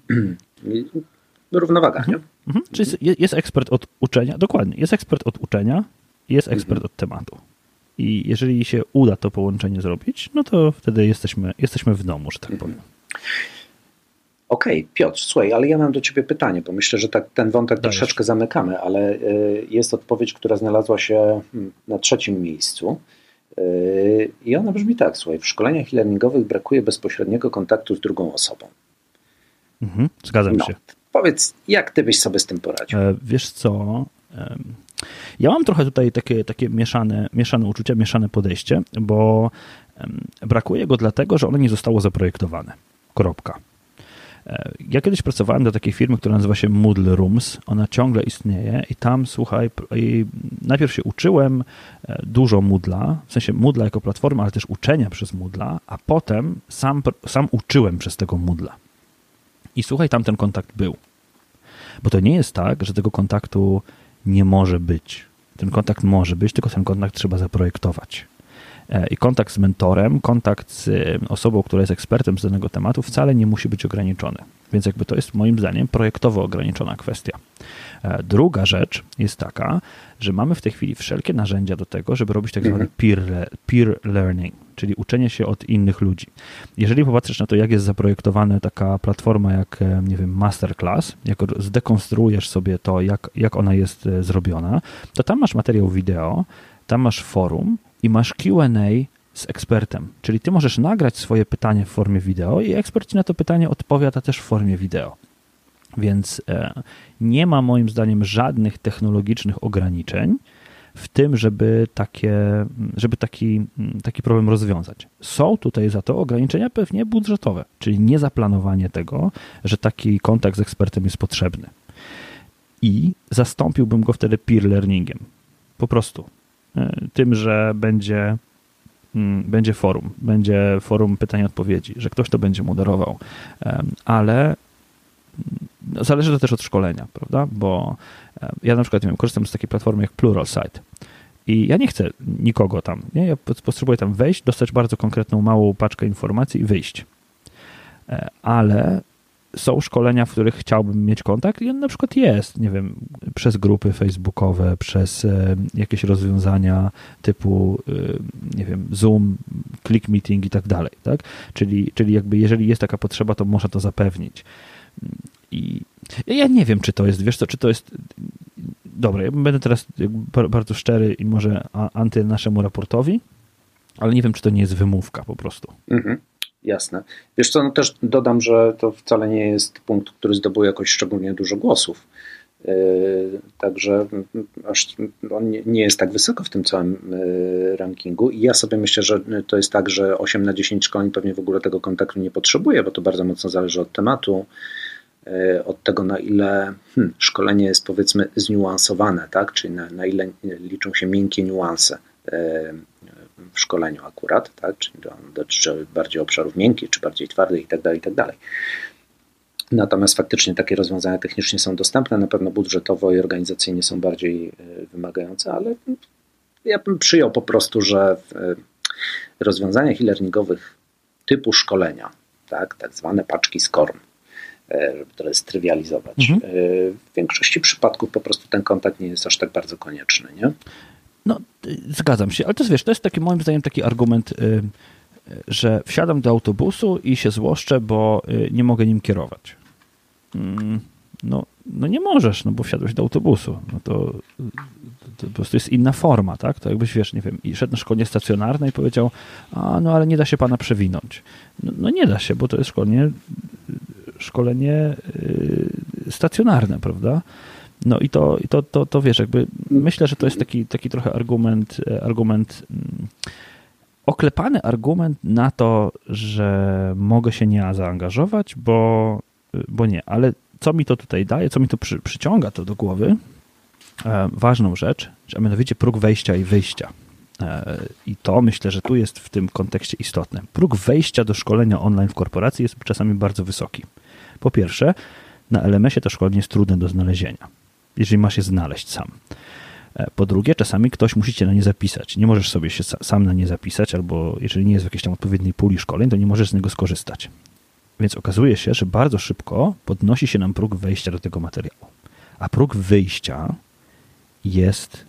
Równowaga, nie? Mhm. Czyli jest, jest ekspert od uczenia, dokładnie, jest ekspert od uczenia, jest ekspert mhm. od tematu. I jeżeli się uda to połączenie zrobić, no to wtedy jesteśmy, jesteśmy w domu, że tak powiem. Okej, okay, Piotr, słuchaj, ale ja mam do Ciebie pytanie, bo myślę, że tak, ten wątek Dajesz. troszeczkę zamykamy, ale y, jest odpowiedź, która znalazła się hmm, na trzecim miejscu. Y, I ona brzmi tak, słuchaj, w szkoleniach e-learningowych brakuje bezpośredniego kontaktu z drugą osobą. Mhm, zgadzam no, się. Powiedz, jak Ty byś sobie z tym poradził? E, wiesz co, ja mam trochę tutaj takie, takie mieszane, mieszane uczucia, mieszane podejście, bo brakuje go dlatego, że ono nie zostało zaprojektowane. Kropka. Ja kiedyś pracowałem do takiej firmy, która nazywa się Moodle Rooms. Ona ciągle istnieje i tam, słuchaj, najpierw się uczyłem e, dużo Moodla, w sensie Moodla jako platformy, ale też uczenia przez Moodla, a potem sam, sam uczyłem przez tego Moodla. I słuchaj, tam ten kontakt był. Bo to nie jest tak, że tego kontaktu nie może być. Ten kontakt może być, tylko ten kontakt trzeba zaprojektować. E, I kontakt z mentorem, kontakt z e, osobą, która jest ekspertem z danego tematu, wcale nie musi być ograniczony. Więc jakby to jest moim zdaniem projektowo ograniczona kwestia. E, druga rzecz jest taka, że mamy w tej chwili wszelkie narzędzia do tego, żeby robić tak zwany mhm. peer, peer learning, czyli uczenie się od innych ludzi. Jeżeli popatrzysz na to, jak jest zaprojektowana taka platforma jak, nie wiem, Masterclass, jak zdekonstruujesz sobie to, jak, jak ona jest zrobiona, to tam masz materiał wideo, tam masz forum, i masz QA z ekspertem. Czyli ty możesz nagrać swoje pytanie w formie wideo i ekspert ci na to pytanie odpowiada też w formie wideo. Więc e, nie ma moim zdaniem żadnych technologicznych ograniczeń w tym, żeby, takie, żeby taki, taki problem rozwiązać. Są tutaj za to ograniczenia pewnie budżetowe, czyli niezaplanowanie tego, że taki kontakt z ekspertem jest potrzebny. I zastąpiłbym go wtedy peer learningiem. Po prostu tym, że będzie, mm, będzie forum, będzie forum pytań i odpowiedzi, że ktoś to będzie moderował, ale mm, zależy to też od szkolenia, prawda? Bo ja na przykład wiem, korzystam z takiej platformy jak Pluralsight. I ja nie chcę nikogo tam, nie? Ja potrzebuję tam wejść, dostać bardzo konkretną, małą paczkę informacji i wyjść. E, ale są szkolenia, w których chciałbym mieć kontakt i on na przykład jest, nie wiem, przez grupy facebookowe, przez e, jakieś rozwiązania typu, e, nie wiem, Zoom, Click Meeting i tak dalej, tak? Czyli, czyli jakby jeżeli jest taka potrzeba, to można to zapewnić. I ja nie wiem, czy to jest, wiesz co, czy to jest Dobra, ja będę teraz bardzo szczery i może anty naszemu raportowi, ale nie wiem, czy to nie jest wymówka po prostu. Mhm. Jasne. Wiesz co, no też dodam, że to wcale nie jest punkt, który zdobył jakoś szczególnie dużo głosów. Yy, także aż on nie jest tak wysoko w tym całym yy, rankingu. I ja sobie myślę, że to jest tak, że 8 na 10 szkoleń pewnie w ogóle tego kontaktu nie potrzebuje, bo to bardzo mocno zależy od tematu, yy, od tego, na ile hmm, szkolenie jest powiedzmy zniuansowane, tak? czyli na, na ile liczą się miękkie niuanse w szkoleniu akurat, tak? czyli dotyczy bardziej obszarów miękkich, czy bardziej twardych itd., tak itd. Tak Natomiast faktycznie takie rozwiązania technicznie są dostępne, na pewno budżetowo i organizacyjnie są bardziej e, wymagające, ale ja bym przyjął po prostu, że w e, rozwiązaniach e-learningowych typu szkolenia, tak, tak zwane paczki SCORM, e, żeby to strywializować, mhm. w większości przypadków po prostu ten kontakt nie jest aż tak bardzo konieczny. Nie? No, zgadzam się, ale to jest, wiesz, to jest taki moim zdaniem taki argument, y, y, że wsiadam do autobusu i się złoszczę, bo y, nie mogę nim kierować. Mm, no, no nie możesz, no bo wsiadłeś do autobusu. No to, to, po prostu jest inna forma, tak? To jakbyś, wiesz, nie wiem, i szedł na szkolenie stacjonarne i powiedział, a no ale nie da się pana przewinąć. No, no nie da się, bo to jest szkolenie, szkolenie stacjonarne, prawda? No i to, to, to, to wiesz, jakby myślę, że to jest taki, taki trochę argument, e, argument mm, oklepany argument na to, że mogę się nie zaangażować, bo, bo nie. Ale co mi to tutaj daje, co mi to przy, przyciąga to do głowy? E, ważną rzecz, a mianowicie próg wejścia i wyjścia. E, I to myślę, że tu jest w tym kontekście istotne. Próg wejścia do szkolenia online w korporacji jest czasami bardzo wysoki. Po pierwsze, na LMS-ie to szkolenie jest trudne do znalezienia jeżeli masz je znaleźć sam. E, po drugie, czasami ktoś musi cię na nie zapisać. Nie możesz sobie się sam na nie zapisać, albo jeżeli nie jest w jakiejś tam odpowiedniej puli szkoleń, to nie możesz z niego skorzystać. Więc okazuje się, że bardzo szybko podnosi się nam próg wejścia do tego materiału. A próg wyjścia jest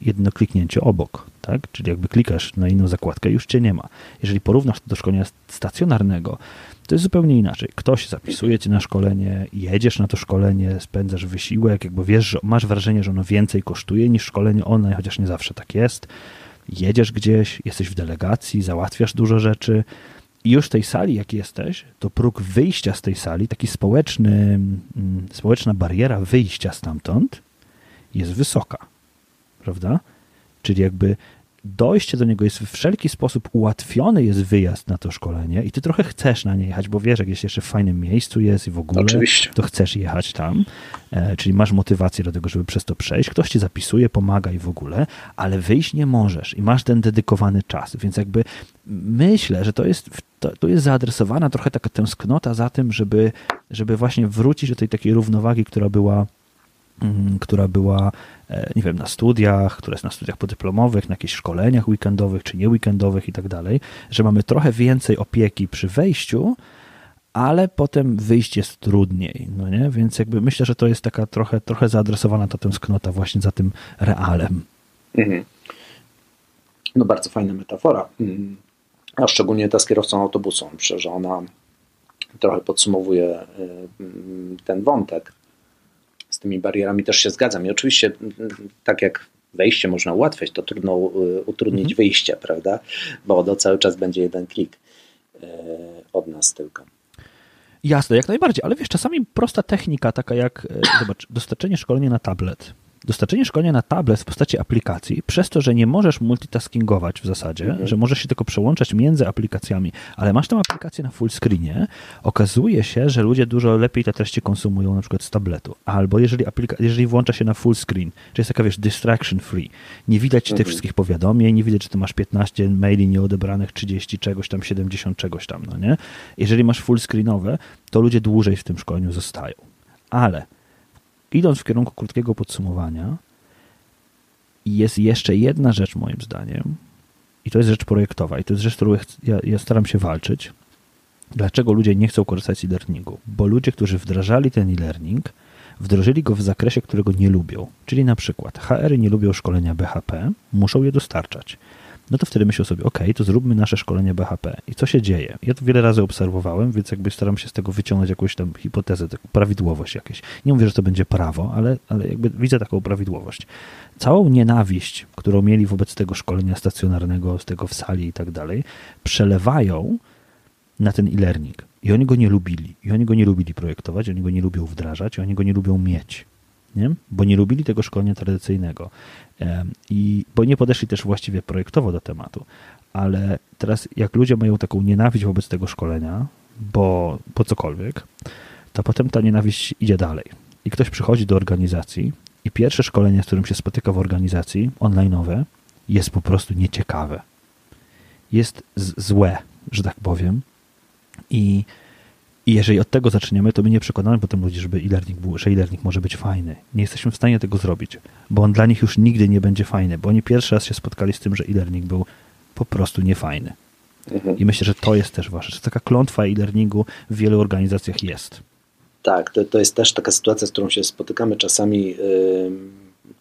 jedno kliknięcie obok, tak? Czyli jakby klikasz na inną zakładkę, już cię nie ma. Jeżeli porównasz to do szkolenia stacjonarnego, to jest zupełnie inaczej. Ktoś zapisuje cię na szkolenie, jedziesz na to szkolenie, spędzasz wysiłek, jakby wiesz, że masz wrażenie, że ono więcej kosztuje niż szkolenie online, chociaż nie zawsze tak jest. Jedziesz gdzieś, jesteś w delegacji, załatwiasz dużo rzeczy i już w tej sali, jak jesteś, to próg wyjścia z tej sali, taki społeczny, mm, społeczna bariera wyjścia stamtąd jest wysoka, prawda? Czyli jakby dojście do niego jest w wszelki sposób ułatwiony jest wyjazd na to szkolenie i ty trochę chcesz na nie jechać, bo wiesz, jak jest jeszcze w fajnym miejscu jest i w ogóle, Oczywiście. to chcesz jechać tam, e, czyli masz motywację do tego, żeby przez to przejść. Ktoś ci zapisuje, pomaga i w ogóle, ale wyjść nie możesz i masz ten dedykowany czas, więc jakby myślę, że to jest, to, to jest zaadresowana trochę taka tęsknota za tym, żeby, żeby właśnie wrócić do tej takiej równowagi, która była która była, e, nie wiem, na studiach, która jest na studiach podyplomowych, na jakichś szkoleniach weekendowych czy nie weekendowych i tak dalej, że mamy trochę więcej opieki przy wejściu, ale potem wyjść jest trudniej, no nie? Więc jakby myślę, że to jest taka trochę, trochę zaadresowana ta tęsknota właśnie za tym realem. Mhm. No bardzo fajna metafora. Mm a szczególnie ta z kierowcą autobusu. Myślę, że ona trochę podsumowuje y, ten wątek. Tymi barierami też się zgadzam. I oczywiście, tak jak wejście można ułatwiać, to trudno y, utrudnić mhm. wyjście, prawda? Bo to cały czas będzie jeden klik y, od nas tylko. Jasne, jak najbardziej, ale wiesz, czasami prosta technika, taka jak, zobacz, dostarczenie szkolenia na tablet dostarczenie szkolenia na tablet w postaci aplikacji, przez to, że nie możesz multitaskingować w zasadzie, mhm. że możesz się tylko przełączać między aplikacjami, ale masz tę aplikację na full screenie, okazuje się, że ludzie dużo lepiej te treści konsumują na przykład z tabletu. Albo jeżeli, aplika- jeżeli włącza się na full screen, czyli jest taka, wiesz, distraction free, nie widać mhm. tych wszystkich powiadomień, nie widać, że ty masz 15 maili nieodebranych, 30 czegoś tam, 70 czegoś tam, no nie? Jeżeli masz full screenowe, to ludzie dłużej w tym szkoleniu zostają. Ale idąc w kierunku krótkiego podsumowania, jest jeszcze jedna rzecz moim zdaniem, i to jest rzecz projektowa, i to jest rzecz, którą ja, ja staram się walczyć. Dlaczego ludzie nie chcą korzystać z e-learningu? Bo ludzie, którzy wdrażali ten e-learning, wdrożyli go w zakresie, którego nie lubią. Czyli na przykład HR-y nie lubią szkolenia BHP, muszą je dostarczać no to wtedy myślę sobie, ok, to zróbmy nasze szkolenie BHP. I co się dzieje? Ja to wiele razy obserwowałem, więc jakby staram się z tego wyciągnąć jakąś tam hipotezę, taką prawidłowość jakieś. Nie mówię, że to będzie prawo, ale, ale jakby widzę taką prawidłowość. Całą nienawiść, którą mieli wobec tego szkolenia stacjonarnego, z tego w sali i tak dalej, przelewają na ten e-learning. I oni go nie lubili. I oni go nie lubili projektować, oni go nie lubią wdrażać, oni go nie lubią mieć. Nie? Bo nie lubili tego szkolenia tradycyjnego. I, bo nie podeszli też właściwie projektowo do tematu. Ale teraz, jak ludzie mają taką nienawiść wobec tego szkolenia, bo po cokolwiek, to potem ta nienawiść idzie dalej. I ktoś przychodzi do organizacji i pierwsze szkolenie, z którym się spotyka w organizacji, online'owe, jest po prostu nieciekawe. Jest złe, że tak powiem. I i jeżeli od tego zaczniemy, to my nie przekonamy potem ludzi, żeby e-learning był, że e-learning może być fajny. Nie jesteśmy w stanie tego zrobić, bo on dla nich już nigdy nie będzie fajny, bo oni pierwszy raz się spotkali z tym, że e-learning był po prostu niefajny. Mhm. I myślę, że to jest też ważne, że taka klątwa e-learningu w wielu organizacjach jest. Tak, to, to jest też taka sytuacja, z którą się spotykamy czasami, yy,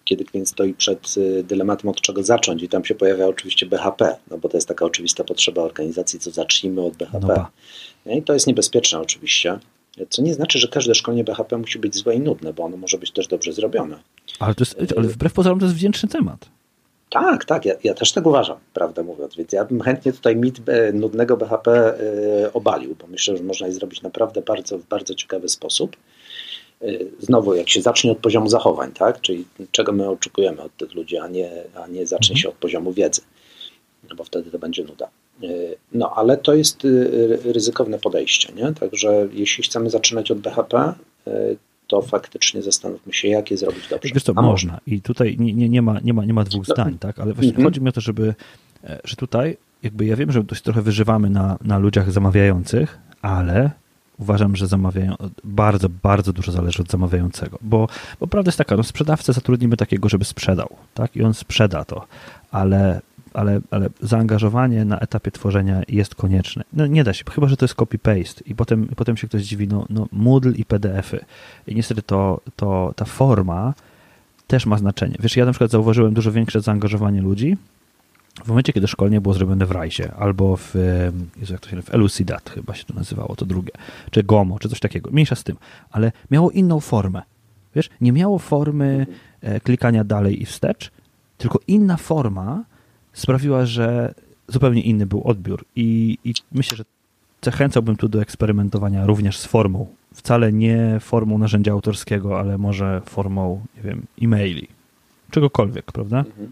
kiedy klient stoi przed yy, dylematem, od czego zacząć i tam się pojawia oczywiście BHP, no bo to jest taka oczywista potrzeba organizacji, co zacznijmy od BHP. No i to jest niebezpieczne oczywiście. Co nie znaczy, że każde szkolenie BHP musi być złe i nudne, bo ono może być też dobrze zrobione. Ale, to jest, ale wbrew pozorom to jest wdzięczny temat. Tak, tak, ja, ja, też tak uważam, prawdę mówiąc, więc ja bym chętnie tutaj mit e, nudnego BHP e, obalił, bo myślę, że można je zrobić naprawdę bardzo, w bardzo ciekawy sposób. E, znowu, jak się zacznie od poziomu zachowań, tak, czyli czego my oczekujemy od tych ludzi, a nie, a nie zacznie mhm. się od poziomu wiedzy, no bo wtedy to będzie nuda. E, no, ale to jest y, ryzykowne podejście, nie? Także jeśli chcemy zaczynać od BHP, e, to faktycznie zastanówmy się, jak je zrobić dobrze. Wiesz co, A można. można. I tutaj nie, nie, nie, ma, nie, ma, nie ma dwóch no. zdań, tak? Ale właśnie mm -hmm. chodzi mi o to, żeby, e, że tutaj jakby ja wiem, że dość trochę wyżywamy na, na ludziach zamawiających, ale uważam, że zamawiają, bardzo, bardzo dużo zależy od zamawiającego, bo, bo prawda jest taka, no sprzedawcę zatrudnimy takiego, żeby sprzedał, tak? I on sprzeda to, ale ale, ale zaangażowanie na etapie tworzenia jest konieczne. No nie da się, chyba że to jest copy-paste i potem, potem się ktoś dziwi, no, no Moodle i PDF-y. I niestety to, to, ta forma też ma znaczenie. Wiesz, ja na przykład zauważyłem dużo większe zaangażowanie ludzi w momencie, kiedy szkolenie było zrobione w Rajsie albo w, Jezu, jak to się w Elucidat chyba się to nazywało, to drugie, czy Gomo, czy coś takiego. Mniejsza z tym, ale miało inną formę. Wiesz, nie miało formy e, klikania dalej i wstecz, tylko inna forma, sprawiła, że zupełnie inny był odbiór. I, i myślę, że zachęcałbym tu do eksperymentowania również z formą. Wcale nie formą narzędzia autorskiego, ale może formą, nie wiem, e-maili. Czegokolwiek, prawda? Mhm.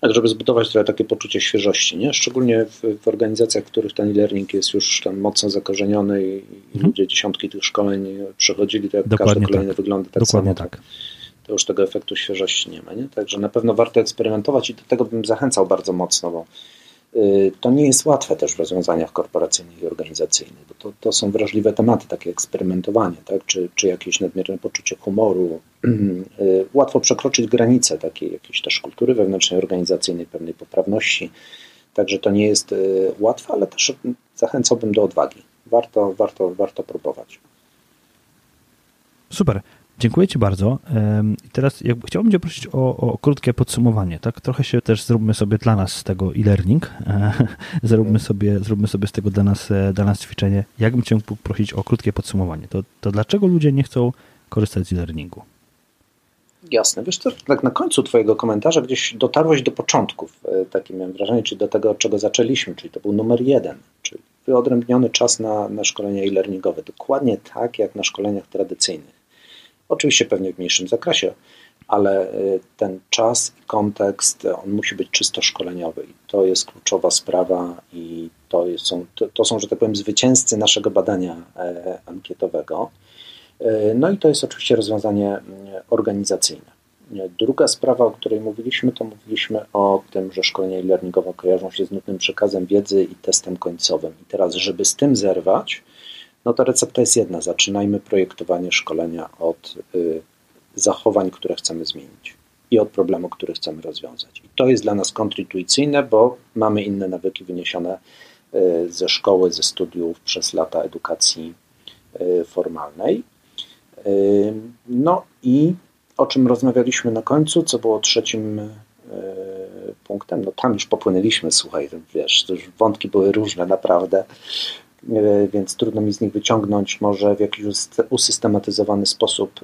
Tak, żeby zbudować trochę takie poczucie świeżości, nie? Szczególnie w, w organizacjach, w których ten e-learning jest już tam mocno zakorzeniony i, mhm. ludzie dziesiątki tych szkoleń przechodzili, to jak Dokładnie każde kolejne tak. wygląda tak Dokładnie samo. tak. To już tego efektu świeżości nie ma, nie? Także na pewno warto eksperymentować i do tego bym zachęcał bardzo mocno, bo Y, to nie jest łatwe też w rozwiązaniach korporacyjnych i organizacyjnych, bo to, to są wrażliwe tematy, takie eksperymentowanie, tak? czy, czy jakieś nadmierne poczucie humoru. Y, łatwo przekroczyć granice takiej jakiejś też kultury wewnętrznej, organizacyjnej, pewnej poprawności. Także to nie jest y, łatwe, ale też zachęcałbym do odwagi. Warto, warto, warto próbować. Super. Dziękuję Ci bardzo. I teraz chciałbym Cię prosić o, o, krótkie podsumowanie. Tak? Trochę się też zróbmy sobie dla nas z tego e-learning. zróbmy, sobie, zróbmy sobie z tego dla nas, e, dla nas ćwiczenie. Jakbym Cię mógł prosić o krótkie podsumowanie? To, to dlaczego ludzie nie chcą korzystać z e-learningu? Jasne. Wiesz, to tak na końcu Twojego komentarza gdzieś dotarłeś do początków, e, takie miałem wrażenie, czyli do tego, od czego zaczęliśmy, czyli to był numer jeden, czyli wyodrębniony czas na, na szkolenia e-learningowe. Dokładnie tak, jak na szkoleniach tradycyjnych. Oczywiście pewnie w mniejszym zakresie, ale y, ten czas i kontekst, on musi być czysto szkoleniowy i to jest kluczowa sprawa i to, są, to, to są, że tak powiem, zwycięzcy naszego badania e, ankietowego. E, no i to jest oczywiście rozwiązanie organizacyjne. Druga sprawa, o której mówiliśmy, to mówiliśmy o tym, że szkolenia e-learningowe kojarzą się z nutnym przekazem wiedzy i testem końcowym. I teraz, żeby z tym zerwać, no to recepta jest jedna. Zaczynajmy projektowanie szkolenia od y, zachowań, które chcemy zmienić i od problemu, który chcemy rozwiązać. I to jest dla nas kontrintuicyjne, bo mamy inne nawyki wyniesione y, ze szkoły, ze studiów przez lata edukacji y, formalnej. No i o czym rozmawialiśmy na końcu, co było trzecim punktem, no tam już popłynęliśmy, słuchaj, wiesz, wątki były różne naprawdę, więc trudno mi z nich wyciągnąć może w jakiś usystematyzowany sposób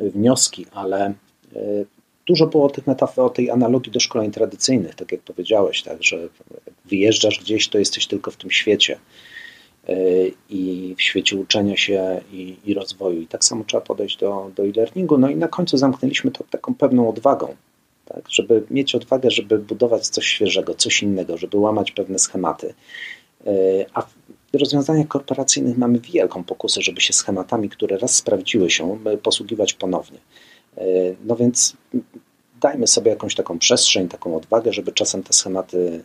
e, wnioski, ale e, dużo było o tych metafor, o tej analogii do szkoleń tradycyjnych, tak jak powiedziałeś, tak, że wyjeżdżasz gdzieś, to jesteś tylko w tym świecie i w świecie uczenia się i, i rozwoju. I tak samo trzeba podejść do, do e-learningu. No i na końcu zamknęliśmy to taką pewną odwagą, tak, żeby mieć odwagę, żeby budować coś świeżego, coś innego, żeby łamać pewne schematy. E, a w rozwiązaniach korporacyjnych mamy wielką pokusę, żeby się schematami, które raz sprawdziły się, e, posługiwać ponownie. E, no więc dajmy sobie jakąś taką przestrzeń, taką odwagę, żeby czasem te schematy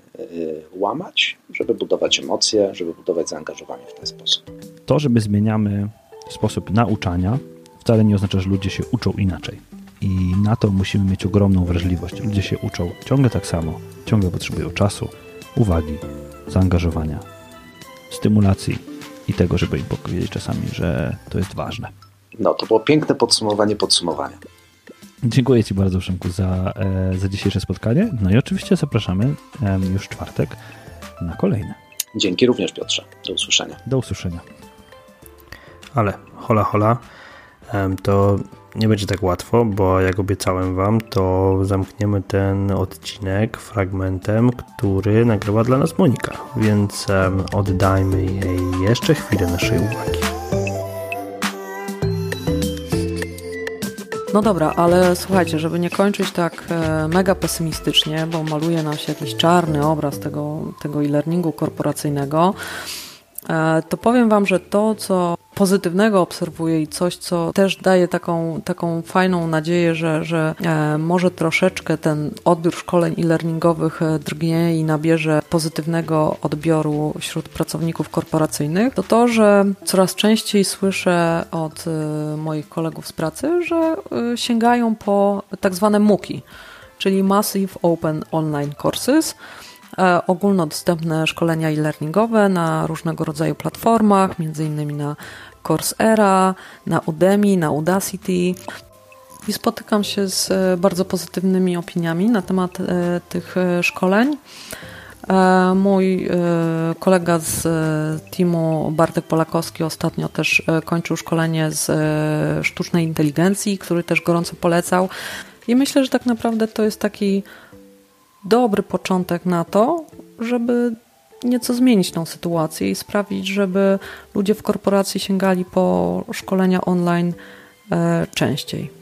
łamać, żeby budować emocje, żeby budować zaangażowanie w ten sposób. To, że my zmieniamy sposób nauczania, wcale nie oznacza, że ludzie się uczą inaczej. I na to musimy mieć ogromną wrażliwość. Ludzie się uczą ciągle tak samo, ciągle potrzebują czasu, uwagi, zaangażowania, stymulacji i tego, żeby im powiedzieć czasami, że to jest ważne. No, to było piękne podsumowanie podsumowania. Dziękuję Ci bardzo, Przemku, za, e, za dzisiejsze spotkanie. No i oczywiście zapraszamy już w czwartek na kolejne. Dzięki również, Piotrze. Do usłyszenia. Do usłyszenia. Ale hola, hola, to nie będzie tak łatwo, bo jak obiecałem Wam, to zamkniemy ten odcinek fragmentem, który nagrywa dla nas Monika, więc oddajmy jej jeszcze chwilę naszej uwagi. No dobra, ale słuchajcie, żeby nie kończyć tak e, mega pesymistycznie, bo maluje nam się jakiś czarny obraz tego, tego e-learningu korporacyjnego, e, to powiem Wam, że to, co pozytywnego obserwuję i coś, co też daje taką, taką fajną nadzieję, że, że e, może troszeczkę ten odbiór szkoleń e, drgnie i nabierze pozytywnego odbioru wśród pracowników korporacyjnych, to to, że coraz częściej słyszę od e, moich kolegów z pracy, że sięgają po tak zwane MOOCi, czyli Massive Open Online Courses, ogólnodostępne szkolenia e-learningowe na różnego rodzaju platformach, między innymi na Coursera, na Udemy, na Udacity. I spotykam się z e, bardzo pozytywnymi opiniami na temat e, tych e, szkoleń. Mój kolega z teamu Bartek Polakowski ostatnio też kończył szkolenie z sztucznej inteligencji, który też gorąco polecał. I myślę, że tak naprawdę to jest taki dobry początek na to, żeby nieco zmienić tą sytuację i sprawić, żeby ludzie w korporacji sięgali po szkolenia online e, częściej.